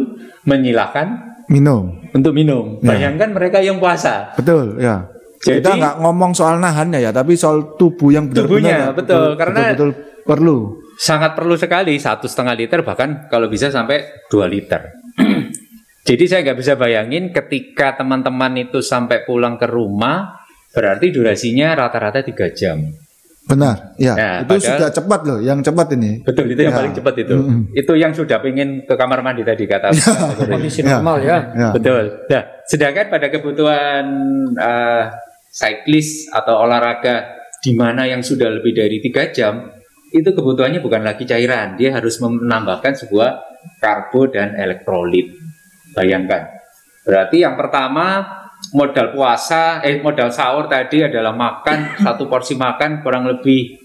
menyilahkan Minum. untuk minum. Ya. Bayangkan mereka yang puasa. Betul, ya. Jadi- kita nggak ngomong soal nahannya ya, tapi soal tubuh yang benar-benar Tubuhnya, ya, betul. Karena- betul, perlu. Sangat perlu sekali satu setengah liter bahkan kalau bisa sampai dua liter. (clears throat) Jadi saya nggak bisa bayangin ketika teman-teman itu sampai pulang ke rumah berarti durasinya rata-rata tiga jam. Benar, ya. Nah, itu padahal- sudah cepat loh, yang cepat ini. Betul itu yang Ya. paling cepat itu. Mm-mm. Itu yang sudah pengen ke kamar mandi tadi kata. (laughs) Kondisi Ya. normal ya. Ya. Betul. Nah, sedangkan pada kebutuhan eh, cyclist atau olahraga di mana yang sudah lebih dari tiga jam, itu kebutuhannya bukan lagi cairan, dia harus menambahkan sebuah karbo dan elektrolit. Bayangkan. Berarti yang pertama modal puasa, eh modal sahur tadi adalah makan (clears throat) satu porsi makan kurang lebih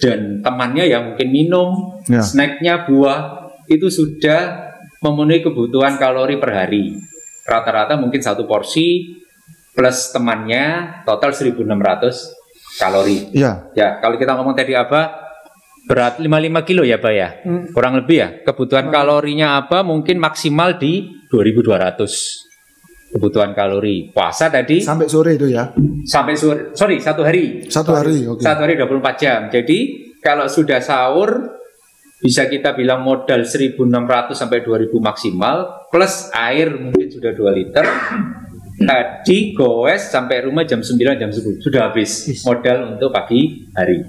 dan temannya yang mungkin minum, Ya. snacknya buah itu sudah memenuhi kebutuhan kalori per hari. Rata-rata mungkin satu porsi plus temannya total 1.600 kalori. Ya, Ya, kalau kita ngomong tadi apa? Berat 55 kilo ya, Pak ya? Hmm. Kurang lebih ya. Kebutuhan kalorinya apa? Mungkin maksimal di 2200. Kebutuhan kalori. Puasa tadi sampai sore itu ya. sampai sore, sorry, satu hari. Satu hari, oke. Satu hari 24 jam. Jadi kalau sudah sahur bisa kita bilang modal 1600 sampai 2000 maksimal plus air mungkin sudah 2 liter. Tadi goes sampai rumah jam 9 jam 10 sudah habis modal untuk pagi hari.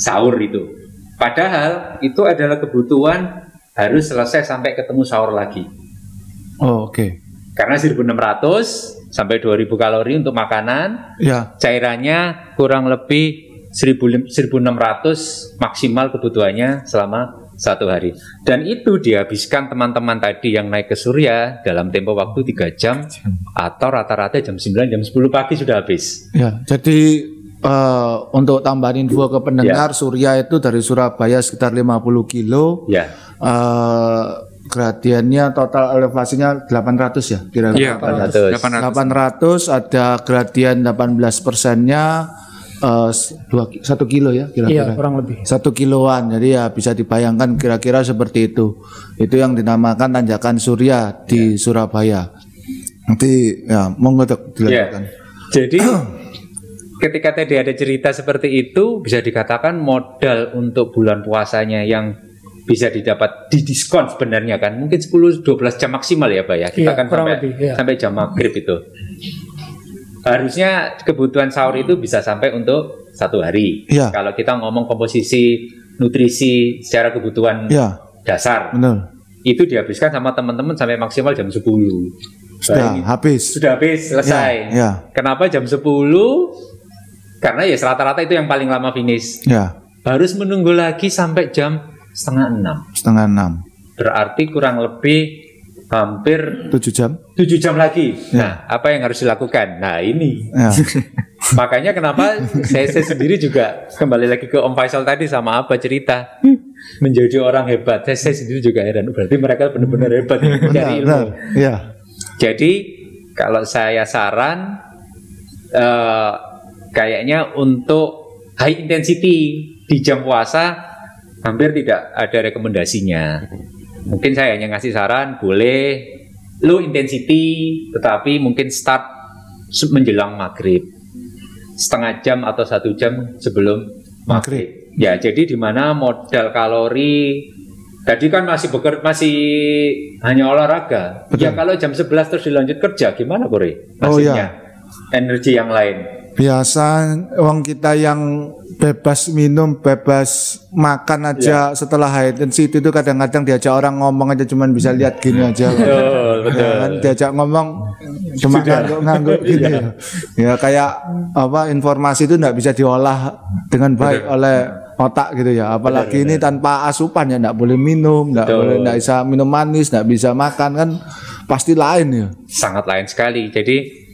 Sahur itu. Padahal itu adalah kebutuhan harus selesai sampai ketemu sahur lagi. Oh, oke. Karena 1600 sampai 2000 kalori untuk makanan, Ya, cairannya kurang lebih 1000 1600 maksimal kebutuhannya selama satu hari. Dan itu dihabiskan teman-teman tadi yang naik ke Surya dalam tempo waktu 3 jam atau rata-rata jam 9 jam 10 pagi sudah habis. ya. Jadi eh, untuk tambahin info ke Ya. pendengar, Surya itu dari Surabaya sekitar 50 kilo. Ya. eh gradiennya total elevasinya 800 ya kira-kira. Iya, 800. 800. 800 ada gradien 18 persennya dua ki- satu kilo ya Iya, kira-kira. kurang lebih. Satu kiloan, jadi ya bisa dibayangkan kira-kira seperti itu. Itu yang dinamakan tanjakan Surya di Surabaya. Nanti ya monggo dilanjutkan. Jadi (clears throat) ketika tadi ada cerita seperti itu bisa dikatakan modal untuk bulan puasanya yang bisa didapat di diskon sebenarnya kan mungkin 10 12 jam maksimal ya Pak ya. Kita Iya, kan sampai lebih, iya. sampai jam maghrib itu. Harusnya kebutuhan sahur itu bisa sampai untuk satu hari. Iya. Kalau kita ngomong komposisi nutrisi secara kebutuhan Ya, dasar benar. itu dihabiskan sama teman-teman sampai maksimal jam 10. Sudah Bayangin. habis. Sudah habis, selesai. Ya, ya. Kenapa jam 10? Karena ya rata-rata itu yang paling lama finish. Ya, Harus menunggu lagi sampai jam setengah enam. setengah enam, Berarti kurang lebih hampir tujuh jam. 7 jam lagi. Ya. Nah, apa yang harus dilakukan? Nah, ini. Ya, (laughs) Makanya kenapa saya, saya sendiri juga kembali lagi ke Om Faisal tadi sama apa cerita (laughs) menjadi orang hebat. Saya, saya sendiri juga heran. Berarti mereka benar-benar hebat ya, benar, ilmu. benar. Ya, Jadi kalau saya saran eh, kayaknya untuk high intensity di jam puasa hampir tidak ada rekomendasinya. Mungkin saya hanya ngasih saran boleh low intensity tetapi mungkin start menjelang maghrib setengah jam atau satu jam sebelum Maghrib. Ya, jadi di mana modal kalori tadi kan masih beker, masih hanya olahraga. Betul. Ya kalau jam 11 terus dilanjut kerja gimana, Kore? Oh, iya. Energi yang lain. Biasa uang kita yang bebas minum, bebas makan aja setelah high intensity itu kadang-kadang diajak orang ngomong aja cuman bisa lihat gini aja. Betul, betul. Ya kan, diajak ngomong cuma ngangguk-ngangguk (laughs) gitu ya. Ya kayak apa informasi itu tidak bisa diolah dengan baik oleh otak gitu ya. Apalagi ini tanpa asupan ya tidak boleh minum, Betul. boleh tidak bisa minum manis, tidak bisa makan kan pasti lain ya. sangat lain sekali. Jadi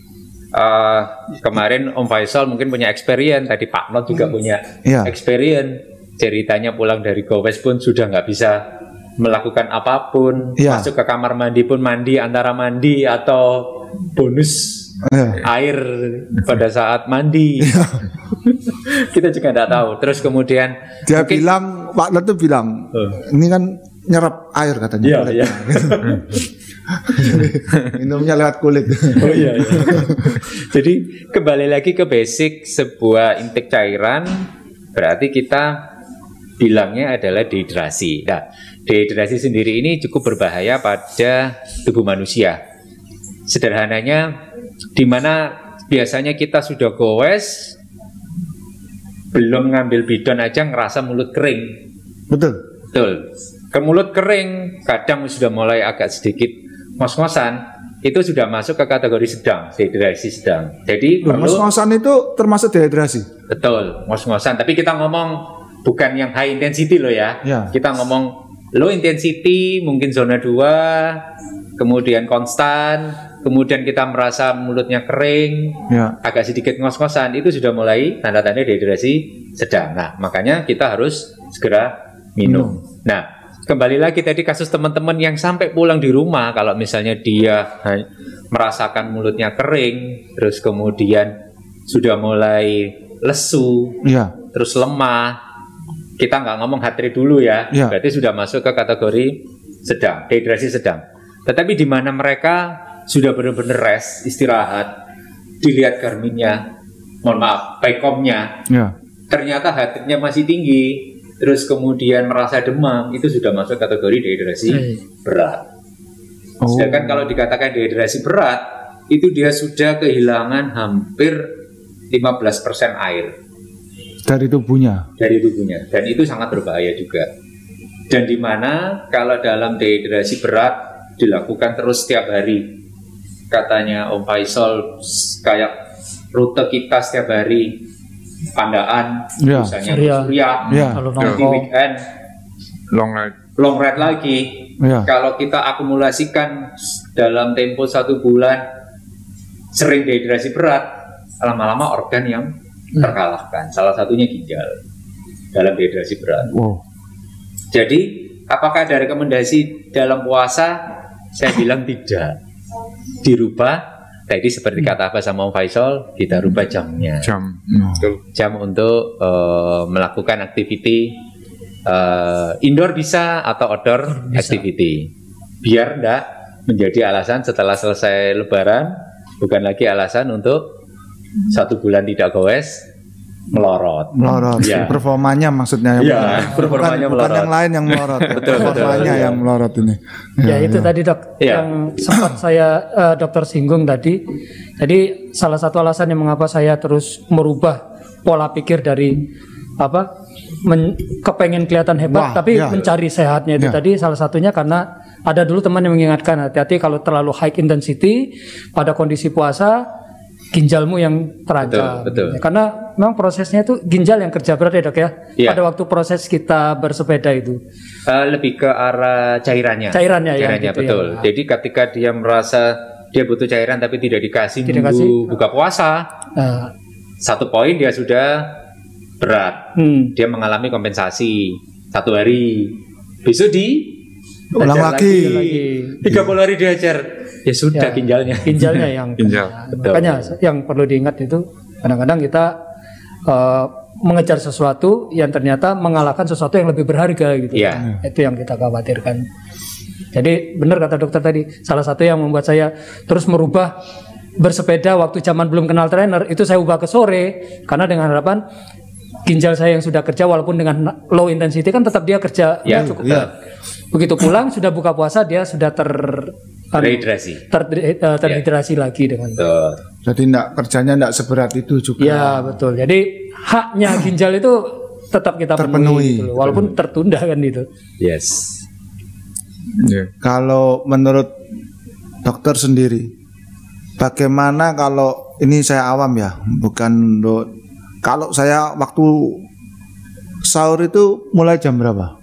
eh, kemarin Om Faisal mungkin punya experience, tadi Pak Not juga punya Iya. experience. Ceritanya pulang dari Gowes pun sudah nggak bisa melakukan apa pun, Iya. masuk ke kamar mandi pun mandi antara mandi atau bonus Ya. air pada saat mandi. (laughs) Kita juga nggak tahu. Terus kemudian Dia mungkin- bilang Pak Lot tuh bilang Oh. ini kan nyerap air katanya. Iya, iya. (laughs) (laughs) (laughs) Minumnya lewat kulit. Oh iya, iya. Jadi kembali lagi ke basic sebuah intake cairan berarti kita bilangnya adalah dehidrasi. Nah, dehidrasi sendiri ini cukup berbahaya pada tubuh manusia. Sederhananya di mana biasanya kita sudah goes belum ngambil bidon aja ngerasa mulut kering. Betul. Betul. Ke mulut kering, kadang sudah mulai agak sedikit ngos-ngosan, itu sudah masuk ke kategori sedang, dehidrasi sedang. Jadi Loh, perlu Ngos-ngosan itu termasuk dehidrasi. betul ngos-ngosan. Tapi kita ngomong bukan yang high intensity loh ya. Ya. Kita ngomong low intensity, mungkin zona 2, kemudian konstan, kemudian kita merasa mulutnya kering, Ya. agak sedikit ngos-ngosan, itu sudah mulai tanda-tanda dehidrasi sedang. Nah, makanya kita harus segera minum. Nah, kembali lagi tadi kasus teman-teman yang sampai pulang di rumah, kalau misalnya dia merasakan mulutnya kering, terus kemudian sudah mulai lesu, Ya. terus lemah, kita nggak ngomong rate dulu ya, Ya. berarti sudah masuk ke kategori sedang, dehidrasi sedang. Tetapi di mana mereka sudah benar-benar rest, istirahat, dilihat garminnya, mohon maaf, paycomnya, Ya. ternyata heart rate-nya masih tinggi, terus kemudian merasa demam, itu sudah masuk kategori dehidrasi Eh. berat. Oh. Sedangkan kalau dikatakan dehidrasi berat, itu dia sudah kehilangan hampir 15% air Dari tubuhnya. dari tubuhnya dan itu sangat berbahaya juga dan di mana kalau dalam dehidrasi berat dilakukan terus setiap hari katanya Om Faisal kayak rute kita setiap hari pandaan Ya. misalnya Surya. Surya Ya. Kalau nanti weekend long ride long ride lagi Ya. kalau kita akumulasikan dalam tempo satu bulan sering dehidrasi berat lama-lama organ yang terkalahkan salah satunya ginjal dalam dehidrasi berat Wow. jadi apakah ada rekomendasi dalam puasa saya bilang tidak dirubah tadi seperti kata apa sama Om Faisal kita rubah jamnya. Jam. Hmm. Jam untuk eh, melakukan activity eh, indoor bisa atau outdoor activity. Biar enggak menjadi alasan setelah selesai lebaran bukan lagi alasan untuk satu bulan tidak goes melorot Melorot. Ya. Performanya maksudnya yang Iya, melorot. (laughs) performanya bukan, bukan melorot. yang lain yang melorot. ya. Betul, betul, Performanya iya. yang melorot ini. Ya, itu tadi dok Iya. yang sempat (coughs) saya eh, dokter singgung tadi. Jadi salah satu alasan yang mengapa saya terus merubah pola pikir dari apa men, kepengen kelihatan hebat Wah, tapi iya. mencari sehatnya itu Iya. tadi salah satunya karena ada dulu teman yang mengingatkan hati-hati kalau terlalu high intensity pada kondisi puasa ginjalmu yang terancam. Betul, betul. Ya, Karena memang prosesnya itu ginjal yang kerja berat ya dok ya. Iya. Pada waktu proses kita bersepeda itu. Eh, lebih ke arah cairannya. Cairannya, ya, Cairannya gitu ya. betul. Jadi ketika dia merasa dia butuh cairan tapi tidak dikasih Tidak nunggu kasih. buka puasa, Nah, satu poin dia sudah berat. hmm. Dia mengalami kompensasi satu hari. Besok di Ulang lagi. lagi. 30 hari diajar. Ya sudah Ya, ginjalnya. ginjalnya yang (laughs) Ginjal, betul. makanya yang perlu diingat itu kadang-kadang kita eh, mengejar sesuatu yang ternyata mengalahkan sesuatu yang lebih berharga gitu Iya. itu yang kita khawatirkan jadi benar kata dokter tadi salah satu yang membuat saya terus merubah bersepeda waktu zaman belum kenal trainer itu saya ubah ke sore karena dengan harapan ginjal saya yang sudah kerja walaupun dengan low intensity kan tetap dia kerja Ya, cukup. ya. Begitu pulang sudah buka puasa dia sudah ter anu, Rehidrasi. ter- eh, terhidrasi lagi dengan Betul. Jadi enggak kerjanya enggak seberat itu juga. Ya betul. Jadi haknya ginjal itu tetap kita Terpenuhi. penuhi, gitu loh. walaupun tertunda kan itu. Yes. Iya. Kalau menurut dokter sendiri, bagaimana kalau ini saya awam ya, bukan do- kalau saya waktu sahur itu mulai jam berapa?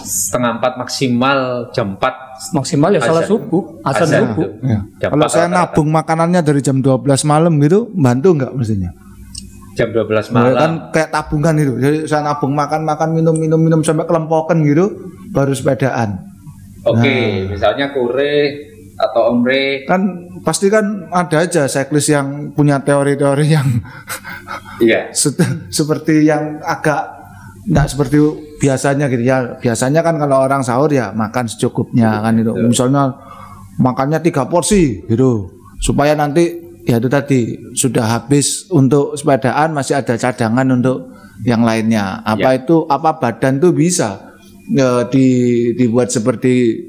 Setengah empat maksimal jam 4 Maksimal ya salah subuh, Azan. subuh. Ya. Jam Kalau 4 saya nabung makanannya dari jam 12 malam gitu, bantu nggak mestinya? jam 12 Ya, malam. kan kayak tabungan itu. Jadi saya nabung makan makan minum minum minum sampai kelempokan gitu, baru sepedaan. Oke, misalnya kure atau omre. Kan pasti kan ada aja cyclist yang punya teori-teori yang Iya. (laughs) se- seperti yang agak nggak seperti biasanya gitu ya. Biasanya kan kalau orang sahur ya makan secukupnya kan itu. Misalnya makannya tiga porsi gitu. Supaya nanti ya itu tadi sudah habis untuk sepedaan masih ada cadangan untuk yang lainnya. Apa itu apa badan tuh bisa ya, di, dibuat seperti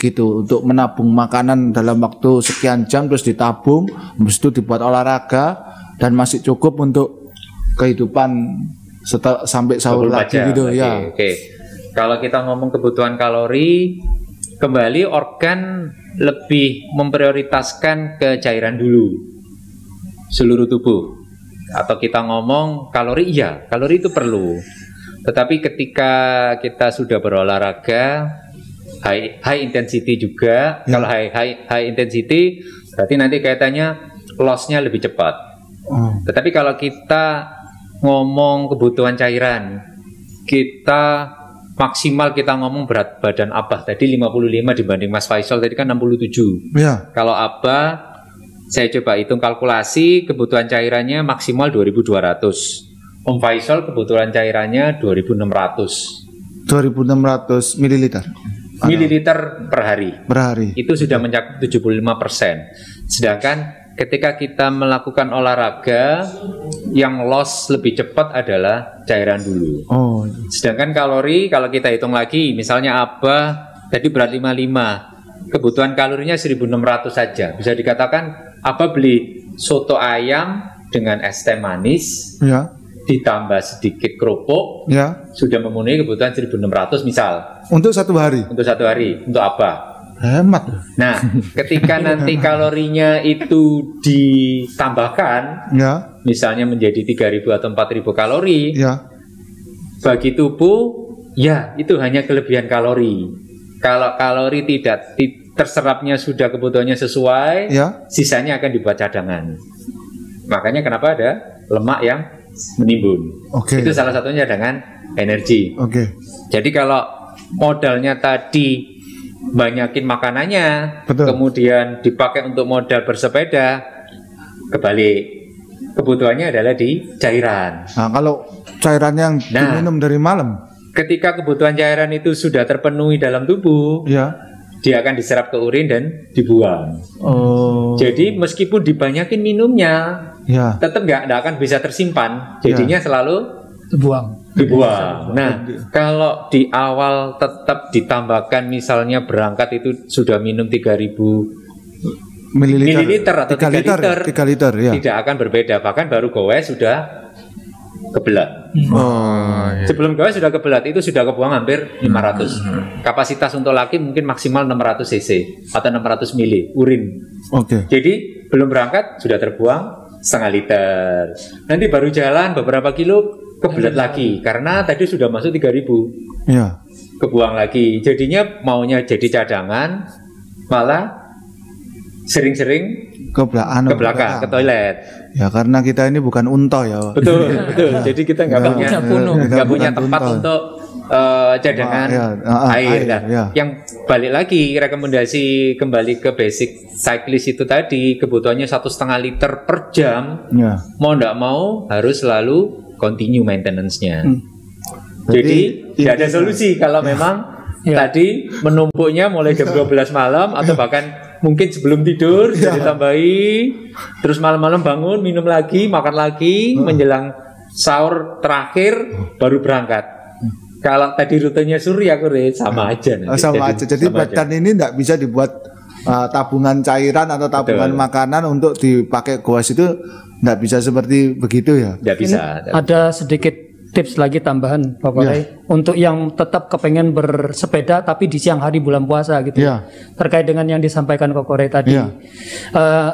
gitu. Untuk menabung makanan dalam waktu sekian jam terus ditabung habis itu dibuat olahraga dan masih cukup untuk kehidupan setel, sampai sahur 24 lagi jam. gitu Oke, ya Oke. Kalau kita ngomong kebutuhan kalori, kembali organ lebih memprioritaskan ke cairan dulu. Seluruh tubuh. Atau kita ngomong kalori iya, kalori itu perlu. Tetapi ketika kita sudah berolahraga high high intensity juga, kalau high high high intensity berarti nanti kaitannya loss-nya lebih cepat. oh, Tetapi kalau kita ngomong kebutuhan cairan, kita maksimal kita ngomong berat badan Abah tadi 55 dibanding Mas Faisal tadi kan 67. ya Kalau Abah saya coba hitung kalkulasi kebutuhan cairannya maksimal 2200. Om Faisal kebutuhan cairannya 2600 2600 mililiter mililiter per hari. per hari Itu sudah mencakup 75%. Sedangkan ketika kita melakukan olahraga yang loss lebih cepat adalah cairan dulu. oh Sedangkan kalori kalau kita hitung lagi misalnya Abah tadi berat 55, kebutuhan kalorinya 1600 saja. Bisa dikatakan Abah beli soto ayam dengan es teh manis ya ditambah sedikit kerupuk ya sudah memenuhi kebutuhan 1600 misal untuk satu hari untuk satu hari untuk Abah. Hemat Nah, ketika (laughs) nanti kalorinya itu ditambahkan, ya misalnya menjadi 3000 atau 4000 kalori, ya bagi tubuh, ya itu hanya kelebihan kalori. Kalau kalori tidak ti- terserapnya sudah kebutuhannya sesuai, ya sisanya akan dibuat cadangan. Makanya kenapa ada lemak yang menimbun. oke Itu salah satunya dengan energi. oke Jadi kalau modalnya tadi banyakin makanannya, Betul. kemudian dipakai untuk modal bersepeda, kebalik. Kebutuhannya adalah di cairan. nah kalau cairan yang Nah. diminum dari malam Ketika kebutuhan cairan itu sudah terpenuhi dalam tubuh, ya dia akan diserap ke urin dan dibuang. oh Jadi meskipun dibanyakin minumnya, ya tetap nggak nggak akan bisa tersimpan. Jadinya selalu Buang. Dibuang. Nah, kalau di awal tetap ditambahkan misalnya berangkat itu sudah minum 3000 mililiter, mililiter atau 3 3 liter, liter, 3 liter ya. tidak akan berbeda. Bahkan baru gowes sudah kebelat. Oh, Sebelum gowes sudah kebelat itu sudah kebuang hampir 500. Kapasitas untuk laki mungkin maksimal 600 cc atau 600 mili urin. oke. Jadi belum berangkat sudah terbuang setengah liter. Nanti baru jalan beberapa kilo kebelat lagi karena tadi sudah masuk 3000 Ya. kebuang lagi. Jadinya maunya jadi cadangan malah sering-sering Ke belakang. ke belakang ke toilet. Ya karena kita ini bukan unta ya. Betul, (laughs) betul. Jadi kita nggak Ya, punya kita nggak punya tempat unta. untuk eh, cadangan Ya, ah, ah, air. air, Nah, ya. Yang balik lagi rekomendasi kembali ke basic cyclist itu tadi kebutuhannya satu setengah liter per jam. Ya. Mau nggak mau harus selalu continue maintenance-nya. Hmm. Jadi Jadi, tidak ada intinya- solusi kalau memang Ya. tadi menumpuknya mulai jam 12 malam atau bahkan mungkin sebelum tidur Ya. jadi tambahi terus malam-malam bangun minum lagi makan lagi Hmm. menjelang sahur terakhir baru berangkat. Kalau tadi rutenya Surya Kure sama aja nanti. Sama aja. Jadi sama badan ini tidak bisa dibuat uh, tabungan cairan atau tabungan Betul. makanan untuk dipakai goes itu tidak bisa seperti begitu ya. Nggak bisa. Ada sedikit tips lagi tambahan Pak Koray Iya. untuk yang tetap kepengen bersepeda tapi di siang hari bulan puasa gitu. Iya. Terkait dengan yang disampaikan Pak Koray tadi. Iya. Eh,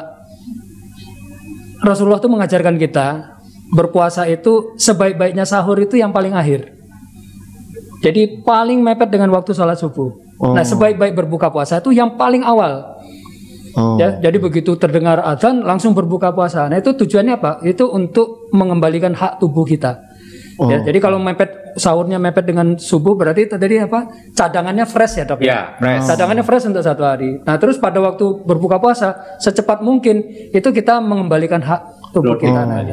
Rasulullah tuh mengajarkan kita berpuasa itu sebaik-baiknya sahur itu yang paling akhir. Jadi paling mepet dengan waktu sholat subuh. Oh. Nah sebaik-baik berbuka puasa itu yang paling awal. Oh. Ya, jadi begitu terdengar azan langsung berbuka puasa. Nah itu tujuannya apa? Itu untuk mengembalikan hak tubuh kita. Ya, Oh. jadi kalau mepet sahurnya mepet dengan subuh berarti tadi apa? Cadangannya fresh ya dok Ya, fresh. Cadangannya fresh untuk satu hari. Nah terus pada waktu berbuka puasa secepat mungkin itu kita mengembalikan hak tubuh kita. Nah,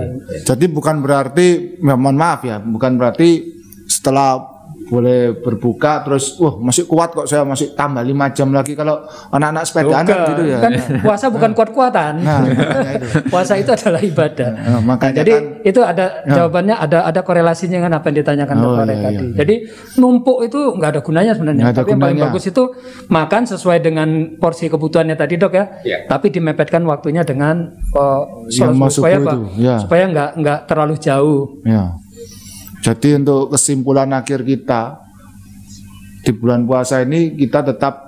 Jadi bukan berarti, ya, mohon maaf ya, bukan berarti setelah boleh berbuka terus, wah masih kuat kok saya masih tambah lima jam lagi kalau anak-anak sepedaan kan Bukan. gitu ya. Kan puasa bukan kuat-kuatan. Nah, makanya itu. (laughs) puasa itu adalah ibadah. Nah, makanya jadi kan- itu ada jawabannya ada ada korelasinya dengan apa yang ditanyakan Oh, iya, tadi. iya. Jadi numpuk itu nggak ada gunanya sebenarnya. Ada Tapi yang paling gunanya. bagus itu makan sesuai dengan porsi kebutuhannya tadi dok ya. Iya. Tapi dimepetkan waktunya dengan uh, Yang subuh, supaya apa? itu, ya. Supaya nggak nggak terlalu jauh. Ya. Jadi untuk kesimpulan akhir kita di bulan puasa ini kita tetap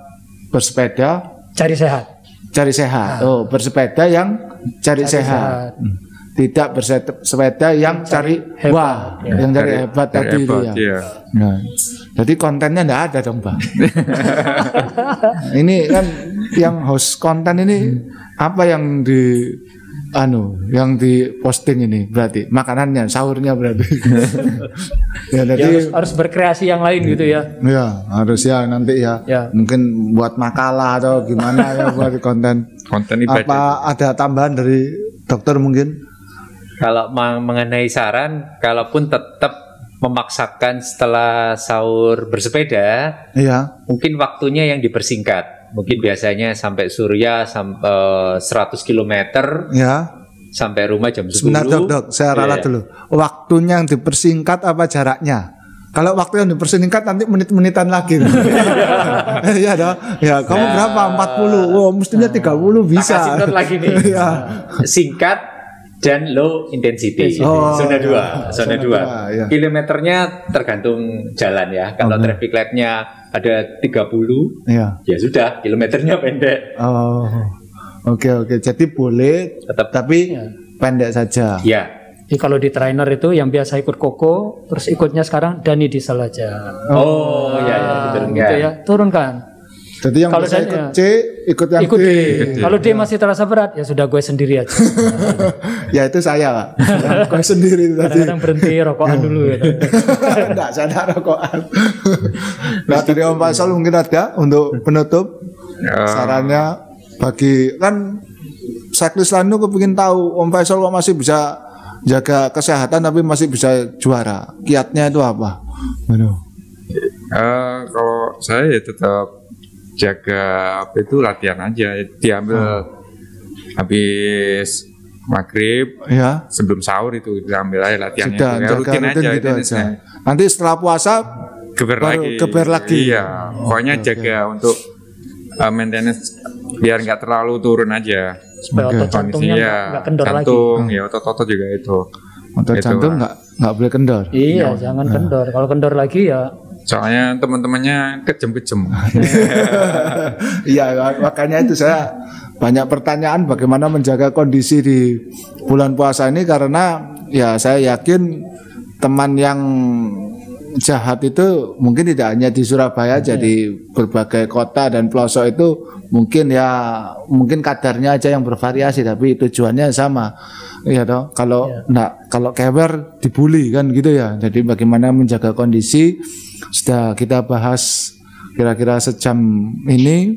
bersepeda Cari sehat. cari sehat. Oh, bersepeda yang cari, sehat. sehat. Hmm. Tidak bersepeda yang cari hebat. wah, Ya. yang cari hebat tadi hebat, ya. iya. Nah, jadi kontennya enggak ada dong, Bang. (laughs) ini kan yang host konten ini apa yang di anu yang di posting ini berarti makanannya sahurnya berarti ya (laughs) Ya, jadi harus, harus berkreasi yang lain gitu ya. ya harus ya nanti ya, Ya. mungkin buat makalah atau gimana ya (laughs) buat konten Konten ibadah. apa ada tambahan dari dokter mungkin Kalau mengenai saran, kalaupun tetap memaksakan setelah sahur bersepeda, iya mungkin waktunya yang dipersingkat. Mungkin biasanya sampai Surya sampai 100 km ya sampai rumah jam 10. sebentar dok dok saya ralat Iya. dulu waktunya yang dipersingkat apa jaraknya kalau waktu yang dipersingkat nanti menit-menitan lagi. (laughs) Iya dong. Ya, kamu Nah. berapa? 40. Wow, mestinya 30 bisa. Tak kasih note lagi nih. (laughs) Iya. Singkat dan low intensity. Oh, zona iya. 2, zona Zona 2. dua, iya. Kilometernya tergantung jalan ya. Kalau traffic light-nya ada 30, Iya. ya sudah, kilometernya pendek. Oh. Oke, oke. Jadi boleh Tetap tapi pendek saja. ya. Jadi kalau di trainer itu yang biasa ikut koko, terus ikutnya sekarang Dani Diesel aja. Oh, ya ya betul gitu enggak. ya, turunkan. Jadi yang Kalau saya- ikut C, ikut yang Ikut D. D. Kalau D masih terasa berat, ya sudah gue sendiri aja. (laughs) ya itu saya, Pak. (laughs) Yang Kau sendiri itu tadi. Kadang-kadang berhenti rokokan dulu ya. (laughs) Enggak sadar rokokan. nah, dari Om Faisal mungkin ada untuk penutup Ya, sarannya bagi kan cyclist lain tuh kepingin tahu Om Faisal kok masih bisa jaga kesehatan tapi masih bisa juara. Kiatnya itu apa? Aduh. Eh, kalau saya ya tetap jaga apa itu latihan aja diambil habis maghrib Ya. sebelum sahur itu diambil aja latihannya Sudah. Ya, jaga rutin, aja, gitu rutin aja. Nanti setelah puasa geber Baru lagi geber lagi. iya pokoknya jaga untuk uh, maintenance biar nggak terlalu turun aja Supaya otot jantungnya Kondisinya, nggak kendor lagi. jantung ya otot-otot juga itu otot Itu, jantung nggak nggak boleh kendor. Iya, jangan kendor. Kalau kendor lagi ya soalnya teman-temannya kejem-kejem (laughs) Iya, makanya itu saya banyak pertanyaan bagaimana menjaga kondisi di bulan puasa ini karena ya saya yakin teman yang jahat itu mungkin tidak hanya di Surabaya jadi berbagai kota dan pelosok itu mungkin ya mungkin kadarnya aja yang bervariasi tapi tujuannya sama. Ya toh kalau enggak kalau kewer dibully kan gitu ya. Jadi bagaimana menjaga kondisi sudah kita bahas kira-kira sejam ini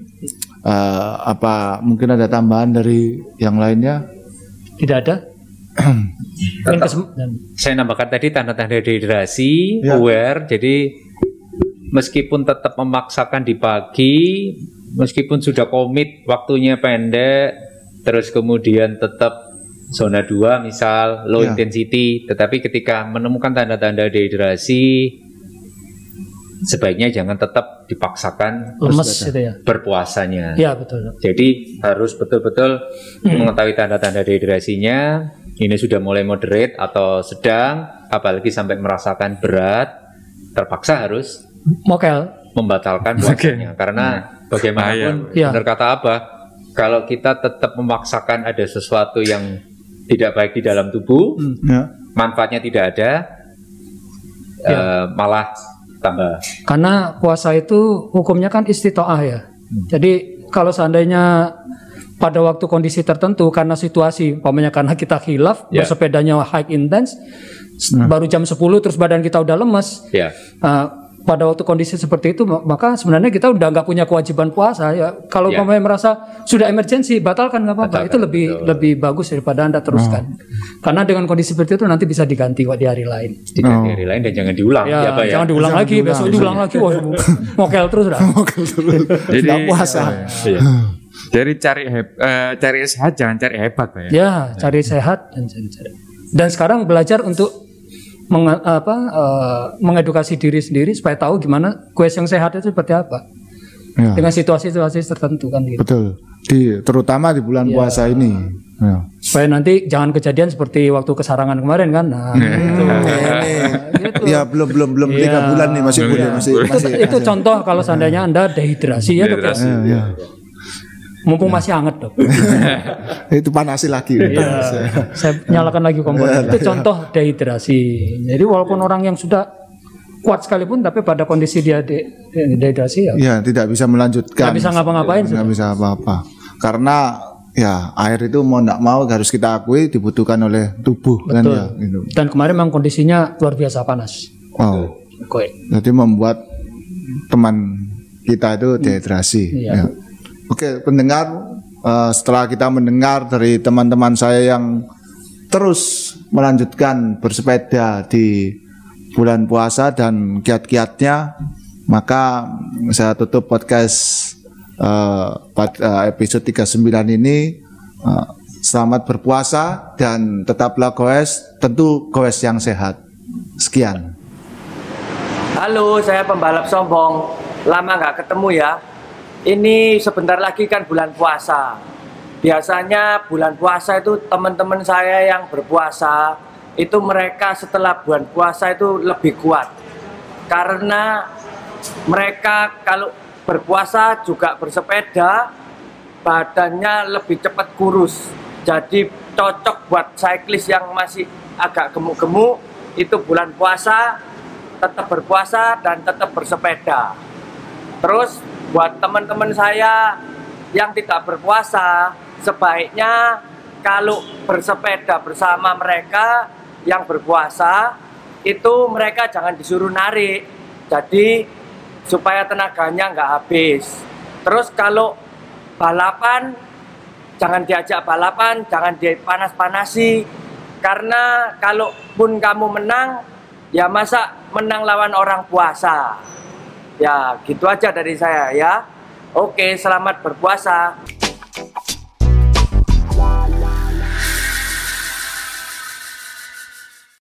eh, apa mungkin ada tambahan dari yang lainnya tidak ada. (clears throat) Saya nambahkan tadi tanda-tanda dehidrasi, Ya. aware. Jadi meskipun tetap memaksakan di pagi, meskipun sudah komit waktunya pendek, terus kemudian tetap zona 2 misal low Ya. intensity, tetapi ketika menemukan tanda-tanda dehidrasi sebaiknya jangan tetap dipaksakan lemes Terus gitu ya. berpuasanya. Ya betul. Jadi harus betul-betul mengetahui tanda-tanda dehidrasinya. Ini sudah mulai moderate atau sedang, apalagi sampai merasakan berat, terpaksa harus Mokel. membatalkan puasanya. Karena bagaimanapun, Bahaya. benar kata apa? Kalau kita tetap memaksakan ada sesuatu yang tidak baik di dalam tubuh, Ya. manfaatnya tidak ada, eh, malah tambah. Karena puasa itu hukumnya kan istitoah ya. Jadi kalau seandainya pada waktu kondisi tertentu karena situasi, umpamanya karena kita hilaf, Ya. bersepedanya high intense, s- baru jam 10 terus badan kita udah lemes. Ya, Nah, pada waktu kondisi seperti itu mak- maka sebenarnya kita udah nggak punya kewajiban puasa ya kalau Ya. umpamanya merasa sudah emergensi batalkan nggak apa-apa itu lebih betul. lebih bagus daripada anda teruskan karena dengan kondisi seperti itu nanti bisa diganti di hari lain tidak Oh. di hari lain dan jangan diulang. ya, ya, Pak, ya? jangan diulang Jangan lagi diulang. besok diulang lagi wah (laughs) mokel terus dah Jadi Nggak puasa. Iya. Jadi cari heb- eh, cari sehat jangan cari hebat pak ya. ya cari sehat dan cari cari dan sekarang belajar untuk menge- apa eh, mengedukasi diri sendiri supaya tahu gimana quest yang sehat itu seperti apa Ya. dengan situasi-situasi tertentu kan gitu. Betul. Di terutama di bulan Ya. puasa ini. Ya. supaya nanti jangan kejadian seperti waktu kesarangan kemarin kan nah gitu. (laughs) gitu. Ya belum belum belum Iya. tiga bulan nih masih boleh masih itu, masih. itu contoh kalau seandainya anda dehidrasi ya ya. Dehidrasi. Ya, ya. Mumpung masih hangat dok (laughs) itu panasi lagi. Iya. saya nyalakan lagi kompor itu contoh dehidrasi jadi walaupun orang yang sudah kuat sekalipun tapi pada kondisi dia de- de- dehidrasi ya Ya tidak bisa melanjutkan. Nggak bisa ngapa-ngapain Nggak bisa apa-apa. Karena ya air itu mau tidak mau harus kita akui dibutuhkan oleh tubuh kan Betul. ya. Gitu. dan kemarin memang kondisinya luar biasa panas Wow. Oke. Jadi membuat teman kita itu dehidrasi. Iya. Ya. Oke, pendengar, eh, setelah kita mendengar dari teman-teman saya yang terus melanjutkan bersepeda di bulan puasa dan kiat-kiatnya, maka saya tutup podcast eh, episode 39 ini. Eh, selamat berpuasa dan tetaplah goes, tentu goes yang sehat. Sekian. Halo, saya pembalap sombong. Lama nggak ketemu ya. Ini sebentar lagi kan bulan puasa. Biasanya bulan puasa itu teman-teman saya yang berpuasa itu mereka setelah bulan puasa itu lebih kuat. Karena mereka kalau berpuasa juga bersepeda badannya lebih cepat kurus. Jadi cocok buat cyclist yang masih agak gemuk-gemuk itu bulan puasa tetap berpuasa dan tetap bersepeda. Terus buat teman-teman saya yang tidak berpuasa, sebaiknya kalau bersepeda bersama mereka yang berpuasa itu mereka jangan disuruh narik. Jadi supaya tenaganya nggak habis. Terus kalau balapan jangan diajak balapan, jangan dipanas-panasi karena kalaupun kamu menang ya masa menang lawan orang puasa. Ya, gitu aja dari saya ya. Oke, selamat berpuasa.